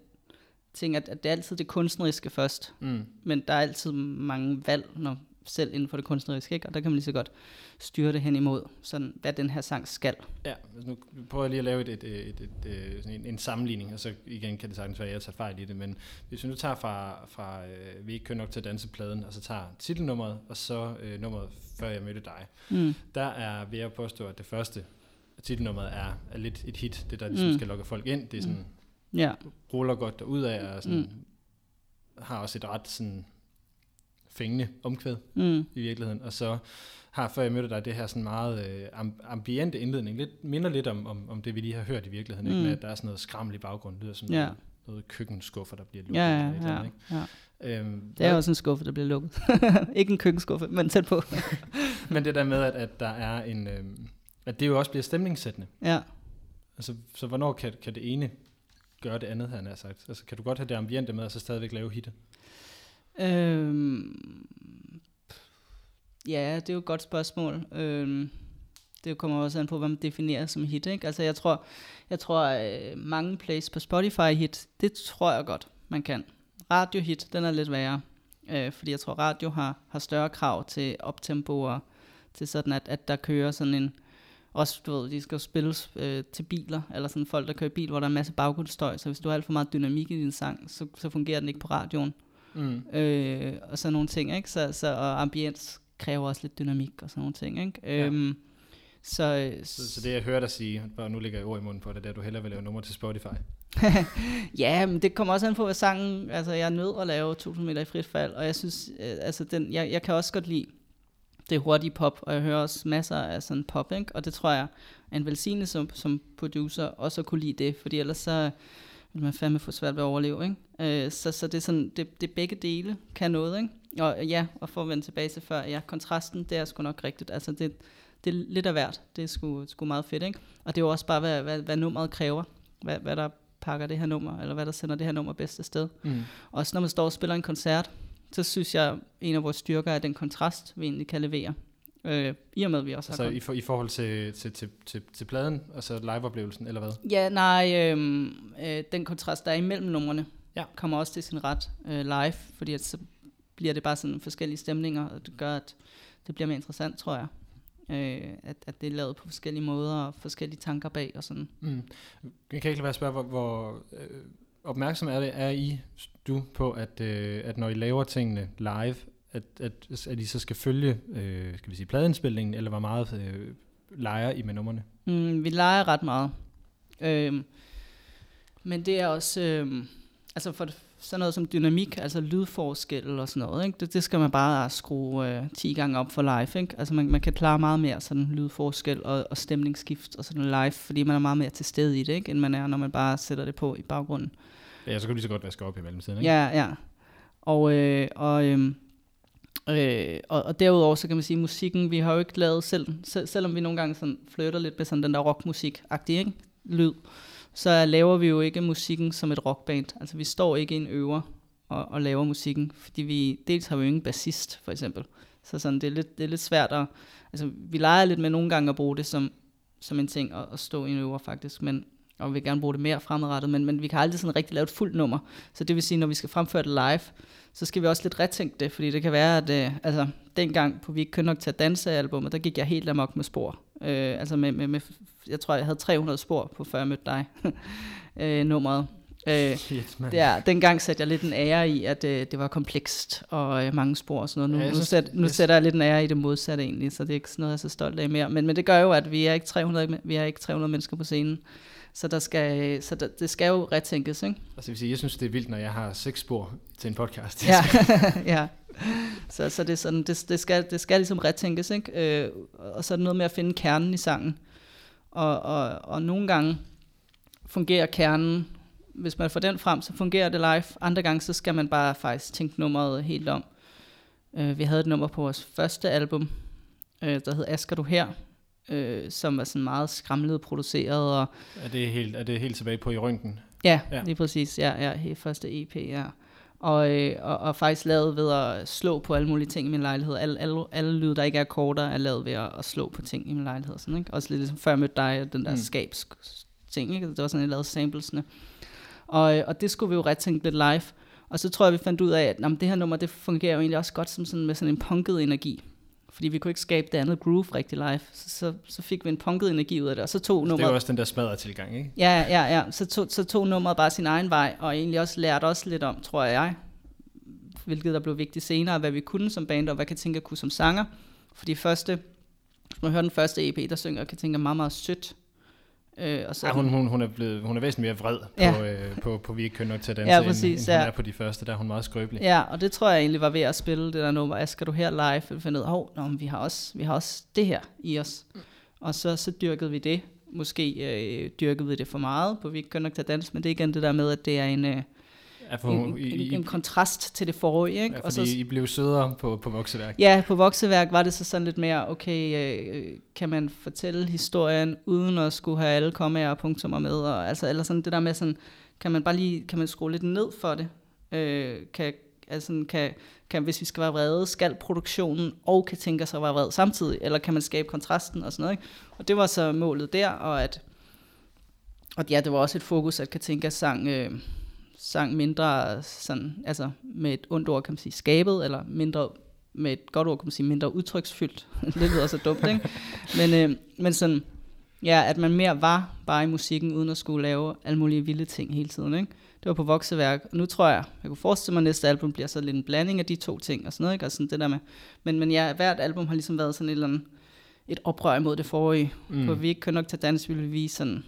ting, at, at det er altid det kunstneriske først. Mm. Men der er altid mange valg, når selv inden for det kunstneriske, ikke? og der kan man lige så godt styre det hen imod, sådan, hvad den her sang skal. Ja, altså nu prøver jeg lige at lave et, et, et, et, et, en, en sammenligning, og så igen kan det sagtens være, at jeg tager fejl i det, men hvis vi nu tager fra, fra øh, Vi ikke kører nok til dansepladen, og så tager titelnummeret, og så øh, nummeret Før jeg mødte dig, mm. der er, vil jeg påstå, at det første titelnummeret er, er lidt et hit, det der ligesom mm. skal lokke folk ind, det er sådan, mm. ja. ruller godt derud af, og sådan, mm. har også et ret sådan fængende omkvæd mm. i virkeligheden. Og så har, før jeg mødte dig, det her sådan meget øh, ambiente indledning. Lidt, minder lidt om, om, om det, vi lige har hørt i virkeligheden. Mm. Ikke? Med, at der er sådan noget skrammel i baggrunden. Det lyder som ja. noget, noget køkkenskuffer, der bliver lukket. Ja, ja, eller ja, ikke? ja. Øhm, det er hvad? også en skuffe, der bliver lukket. ikke en køkkenskuffe, men tæt på. men det der med, at, at der er en... Øh, at det jo også bliver stemningssættende. Ja. Altså, så hvornår kan, kan det ene gøre det andet, han har sagt? Altså, kan du godt have det ambiente med, og så stadigvæk lave hitte? Øhm, ja, det er jo et godt spørgsmål. Øhm, det kommer også an på, hvad man definerer som hit. Ikke? Altså jeg tror, jeg tror øh, mange plays på Spotify hit, det tror jeg godt, man kan. Radio hit, den er lidt værre. Øh, fordi jeg tror, radio har, har større krav til optempo og til sådan, at, at der kører sådan en, også, du ved, de skal jo spilles øh, til biler, eller sådan folk, der kører bil, hvor der er en masse baggrundsstøj, så hvis du har alt for meget dynamik i din sang, så, så fungerer den ikke på radioen. Mm. Øh, og sådan nogle ting, ikke? Så, så, og ambiens kræver også lidt dynamik og sådan nogle ting, ikke? Ja. Øhm, så, Så, så det jeg hører dig sige, bare nu lægger jeg ord i munden på det, det er, at du hellere vil lave nummer til Spotify. ja, men det kommer også an på, hvad sangen... Altså, jeg er nødt at lave 1000 meter i frit fald, og jeg synes, øh, altså, den, jeg, jeg kan også godt lide det hurtige pop, og jeg hører også masser af sådan pop, ikke? Og det tror jeg er en velsignelse som, som producer, også at kunne lide det, fordi ellers så vil man fandme få svært ved at overleve, ikke? Øh, så, så det er sådan, det, det begge dele kan noget, ikke? Og ja, og for at vende tilbage til før, ja, kontrasten, det er sgu nok rigtigt. Altså, det, det er lidt af hvert. Det er sgu, sgu meget fedt, ikke? Og det er jo også bare, hvad, hvad, hvad nummeret kræver. Hvad, hvad der pakker det her nummer, eller hvad der sender det her nummer bedst afsted. Mm. Også når man står og spiller en koncert, så synes jeg, en af vores styrker er den kontrast, vi egentlig kan levere. Øh, I og med, at vi også Altså har i, for, i forhold til, til, til, til, til pladen, altså liveoplevelsen, eller hvad? Ja, nej, øh, øh, den kontrast, der er imellem numrene, Ja. kommer også til sin ret øh, live, fordi at så bliver det bare sådan forskellige stemninger, og det gør, at det bliver mere interessant, tror jeg. Øh, at, at det er lavet på forskellige måder, og forskellige tanker bag, og sådan. Mm. Jeg kan ikke lade være at spørge, hvor, hvor øh, opmærksom er, det, er I, du, på, at, øh, at når I laver tingene live, at, at, at I så skal følge, øh, skal vi sige, pladeindspilningen, eller hvor meget øh, leger I med numrene? Mm, vi leger ret meget. Øhm, men det er også, øhm, altså for sådan noget som dynamik, altså lydforskel og sådan noget, ikke? Det, det skal man bare skrue øh, 10 gange op for live. Ikke? Altså man, man kan klare meget mere sådan lydforskel og, og stemningsskift og sådan live, fordi man er meget mere til stede i det, ikke? end man er, når man bare sætter det på i baggrunden. Ja, så kan du lige så godt vaske op i mellemtiden, ikke? Ja, ja. Og, øh, og, øh, øh, og, og derudover så kan man sige, musikken, vi har jo ikke lavet selv, selv selvom vi nogle gange sådan flytter lidt med sådan den der rockmusik-agtige ikke? lyd, så laver vi jo ikke musikken som et rockband. Altså vi står ikke i en øver og, og laver musikken, fordi vi, dels har vi jo ingen bassist, for eksempel. Så sådan, det, er lidt, det er lidt svært at, altså vi leger lidt med nogle gange at bruge det som, som en ting at, at stå i en øver faktisk, men, og vi vil gerne bruge det mere fremadrettet, men, men vi kan aldrig sådan rigtig lave et fuldt nummer. Så det vil sige, når vi skal fremføre det live, så skal vi også lidt retænke det, fordi det kan være, at øh, altså, dengang på Vi ikke nok til at danse albumet, der gik jeg helt amok med spor. Øh, altså med, med, med, jeg tror, jeg havde 300 spor på Før jeg mødte dig, øh, nummeret. Øh, Shit, mand. Ja, dengang satte jeg lidt en ære i, at øh, det var komplekst og øh, mange spor og sådan noget. Nu, Ja, jeg nu, synes- sæt, nu jeg- sætter jeg lidt en ære i det modsatte egentlig, så det er ikke sådan noget, jeg er så stolt af mere. Men, men det gør jo, at vi er ikke 300, vi er ikke 300 mennesker på scenen. Så, der skal, så der, det skal jo retænkes, ikke? Altså, jeg, sige, jeg synes, det er vildt, når jeg har seks spor til en podcast. Ja, ja. Så, så det, er sådan, det, det, skal, det skal ligesom retænkes, ikke? Øh, og så er det noget med at finde kernen i sangen. Og, og, og nogle gange fungerer kernen, hvis man får den frem, så fungerer det live. Andre gange, så skal man bare faktisk tænke nummeret helt om. Øh, vi havde et nummer på vores første album, øh, der hed Asker du her, øh, som var sådan meget skramlet produceret, og er, det helt, er det helt tilbage på i rynken? Ja, Ja. lige præcis. Ja, ja, helt første EP, ja. Og, øh, og, og faktisk lavet ved at slå på alle mulige ting i min lejlighed. Alle, alle, alle lyde, der ikke er akkorder, er lavet ved at, at slå på ting i min lejlighed. Sådan, ikke? Også lidt ligesom før jeg mødte dig, den der Mm. mm. skabs ting. Ikke? Det var sådan, jeg lavede samplesene. Og, øh, og det skulle vi jo ret tænke lidt live. Og så tror jeg, vi fandt ud af, at jamen, det her nummer, det fungerer jo egentlig også godt som sådan, med sådan en punket energi. Fordi vi kunne ikke skabe det andet groove rigtig live. Så, så, så fik vi en punket energi ud af det, og så tog Det er nummeret... jo også den der smadret tilgang, ikke? Ja, ja, ja. Så tog, så tog nummeret bare sin egen vej, og egentlig også lærte os lidt om, tror jeg, hvilket der blev vigtigt senere, hvad vi kunne som band, og hvad Katinka kunne som sanger. Fordi første, hvis man hører den første EP, der synger Katinka meget, meget sødt. Øh, og så, Ja, hun, hun, hun, er blevet, hun er væsentligt mere vred Ja. på, øh, på, på Vi ikke kønner nok til at danse, Ja, end, præcis, end hun ja. er på de første. Der er hun meget skrøbelig. Ja, og det tror jeg egentlig var ved at spille det der nummer, skal du her live, og finde ud af, men vi har, også, vi har også det her i os. Og så, så dyrkede vi det. Måske øh, dyrkede vi det for meget, på vi ikke kun nok til at danse, men det er igen det der med, at det er en, øh, for en, I, en, en kontrast til det forrige. Ikke? ja, og så, I blev sødere på, på vokseværk. Ja, på vokseværk var det så sådan lidt mere, okay, øh, kan man fortælle historien, uden at skulle have alle kommaer og punktummer med, og, altså, eller sådan det der med sådan, kan man bare lige, kan man skrue lidt ned for det? Øh, kan, altså, kan, kan, hvis vi skal være vrede, skal produktionen og kan tænke sig at være vred samtidig, eller kan man skabe kontrasten og sådan noget, ikke? Og det var så målet der, og at, og ja, det var også et fokus, at Katinka sang, øh, sang mindre sådan, altså med et ondt ord kan man sige skabet, eller mindre med et godt ord kan man sige mindre udtryksfyldt. det lyder så dumt, ikke? Men, øh, men sådan, Ja, at man mere var bare i musikken, uden at skulle lave alle mulige vilde ting hele tiden. Ikke? Det var på vokseværk. Og nu tror jeg, jeg kunne forestille mig, at næste album bliver så lidt en blanding af de to ting og sådan noget. Ikke? Og sådan det der med. Men, men ja, hvert album har ligesom været sådan et eller andet, et oprør imod det forrige. Mm. Hvor vi ikke kunne nok tage dans, ville vi vise sådan,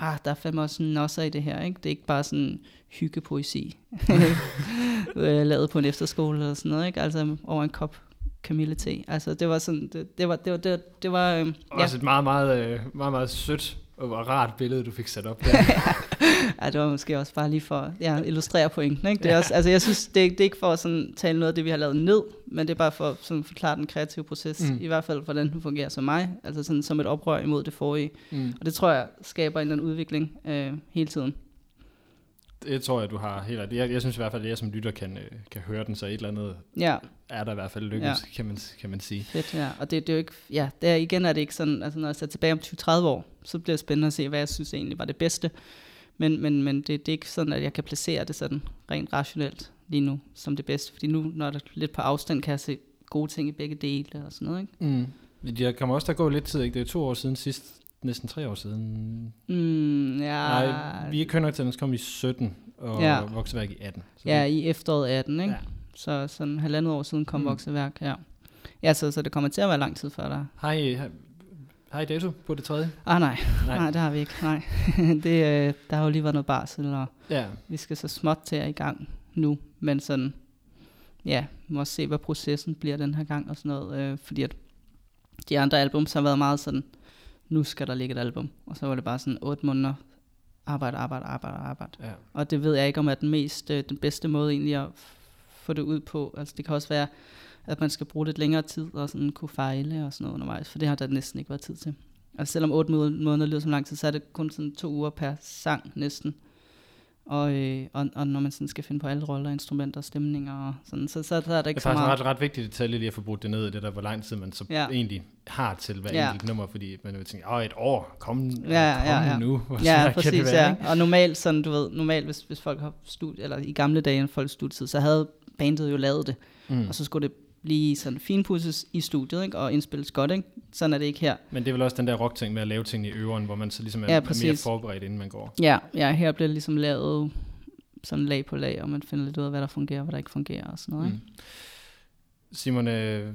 ah, der er fandme også nosser i det her. Ikke? Det er ikke bare sådan hyggepoesi, øh, lavet på en efterskole eller sådan noget. Ikke? Altså over en kop kamillete. Altså det var sådan, det, det var, det var, det var, det var øh, Også ja. et meget, meget, øh, meget, meget sødt og rart billede, du fik sat op der. ja, det var måske også bare lige for at ja, illustrere pointen. Ikke? Det er også, altså jeg synes, det er, det er ikke for at sådan, tale noget af det, vi har lavet ned, men det er bare for at sådan, forklare den kreative proces, mm. i hvert fald hvordan den fungerer som mig, altså sådan, som et oprør imod det forrige. Mm. Og det tror jeg skaber en eller anden udvikling øh, hele tiden. Det tror jeg, du har helt ret. Jeg, jeg synes i hvert fald, at jeg som lytter kan, øh, kan høre den, så et eller andet ja. er der i hvert fald lykkes, ja. kan, man, kan man sige. Fedt, ja. Og det, det er jo ikke, ja, det er, igen er det ikke sådan, altså når jeg ser tilbage om 20-30 år, så bliver det spændende at se, hvad jeg synes egentlig var det bedste. Men, men, men det, det er ikke sådan, at jeg kan placere det sådan rent rationelt lige nu som det bedste. Fordi nu, når det er lidt på afstand, kan jeg se gode ting i begge dele og sådan noget. Ikke? Mm. Der kommer også der gå lidt tid, ikke? Det er to år siden sidst, næsten tre år siden. Mm, ja. Nej, vi er kønner til, kom i 17, og ja. vokseværk i 18. Så ja, i efteråret 18, ikke? Ja. Så sådan halvandet år siden kom mm. vokseværk, ja. Ja, så, så det kommer til at være lang tid før der. Hej, har I dato på det tredje? Ah, nej. nej. Nej, det har vi ikke. Nej. det, øh, der har jo lige været noget barsel, og ja. vi skal så småt til i gang nu. Men sådan, ja, må se, hvad processen bliver den her gang og sådan noget. Øh, fordi at de andre albums har været meget sådan, nu skal der ligge et album. Og så var det bare sådan otte måneder arbejde, arbejde, arbejde, arbejde. Ja. Og det ved jeg ikke, om er den mest, øh, den bedste måde egentlig at få det ud på. Altså det kan også være, at man skal bruge lidt længere tid og sådan kunne fejle og sådan noget undervejs, for det har der næsten ikke været tid til. Altså selvom otte måneder lyder som lang tid, så er det kun sådan to uger per sang næsten. Og, øh, og, og når man sådan skal finde på alle roller, instrumenter, stemninger og sådan, så, så, så er det ikke så meget. Det er ret, ret vigtigt detalje lige at få brugt det ned i det der, hvor lang tid man så ja. egentlig har til hver ja. enkelt nummer, fordi man vil tænke, åh, et år, kom, ja, kom ja, ja. nu. Hvor ja, præcis, det være, ja. Og normalt, sådan, du ved, normalt, hvis, hvis folk har studie, eller i gamle dage, folk studietid, så havde bandet jo lavet det, mm. og så skulle det blive sådan finpudses i studiet, ikke? og indspilles godt. Ikke? Sådan er det ikke her. Men det er vel også den der rock-ting med at lave ting i øveren, hvor man så ligesom er, ja, er mere forberedt, inden man går. Ja, ja her bliver det ligesom lavet sådan lag på lag, og man finder lidt ud af, hvad der fungerer, og hvad der ikke fungerer og sådan noget. Mm. Ikke? Simon, øh,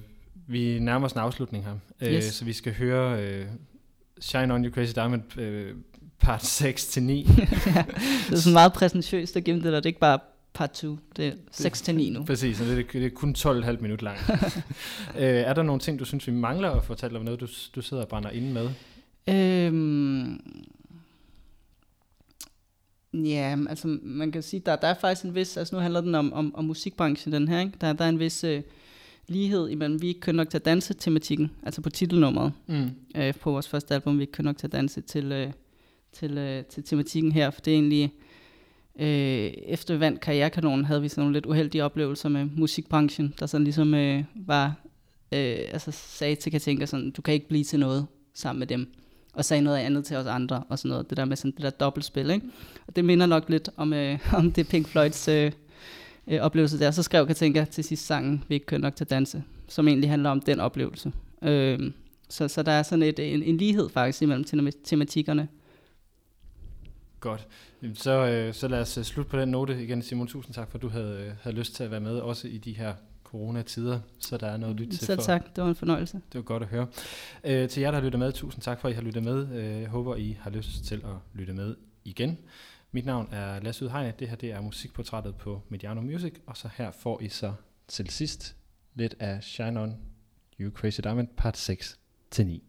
vi nærmer os en afslutning her, øh, yes. så vi skal høre øh, Shine On You Crazy Diamond øh, part 6 til 9. ja, det er sådan meget præsentøst at gemme det der, det er ikke bare part 2. Det er 6 til 9 nu. Præcis, og det, er, det er kun 12,5 minutter langt. øh, er der nogle ting, du synes, vi mangler at fortælle om noget, du, du sidder og brænder inde med? Øhm, ja, altså man kan sige, der, der er faktisk en vis, altså nu handler den om, om, om musikbranchen, den her, ikke? Der, der er en vis øh, lighed imellem, vi ikke kunne nok til at danse tematikken, altså på titelnummeret mm. øh, på vores første album, vi ikke kunne nok til at danse til, øh, til, øh, til tematikken her, for det er egentlig Øh, efter vi vandt Karrierekanonen, havde vi sådan nogle lidt uheldige oplevelser med musikbranchen, der sådan ligesom øh, var, øh, altså sagde til Katinka sådan, du kan ikke blive til noget sammen med dem. Og sagde noget andet til os andre, og sådan noget. Det der med sådan det der dobbeltspil, ikke? Og det minder nok lidt om, øh, om det Pink Floyds øh, øh, oplevelse der. Så skrev Katinka til sidst sangen, vi ikke kører nok til at danse, som egentlig handler om den oplevelse. Øh, så, så der er sådan et, en, en lighed faktisk imellem tematikkerne. Godt. Så, øh, så lad os øh, slutte på den note igen. Simon, tusind tak for, at du havde, øh, havde lyst til at være med, også i de her coronatider, så der er noget at lytte til. Selv tak, det var en fornøjelse. Det var godt at høre. Øh, til jer, der har lyttet med, tusind tak for, at I har lyttet med. Øh, jeg håber, I har lyst til at lytte med igen. Mit navn er Lasse Udhegn. Det her det er musikportrættet på Mediano Music, og så her får I så til sidst lidt af Shine On You Crazy Diamond, part 6 til 9.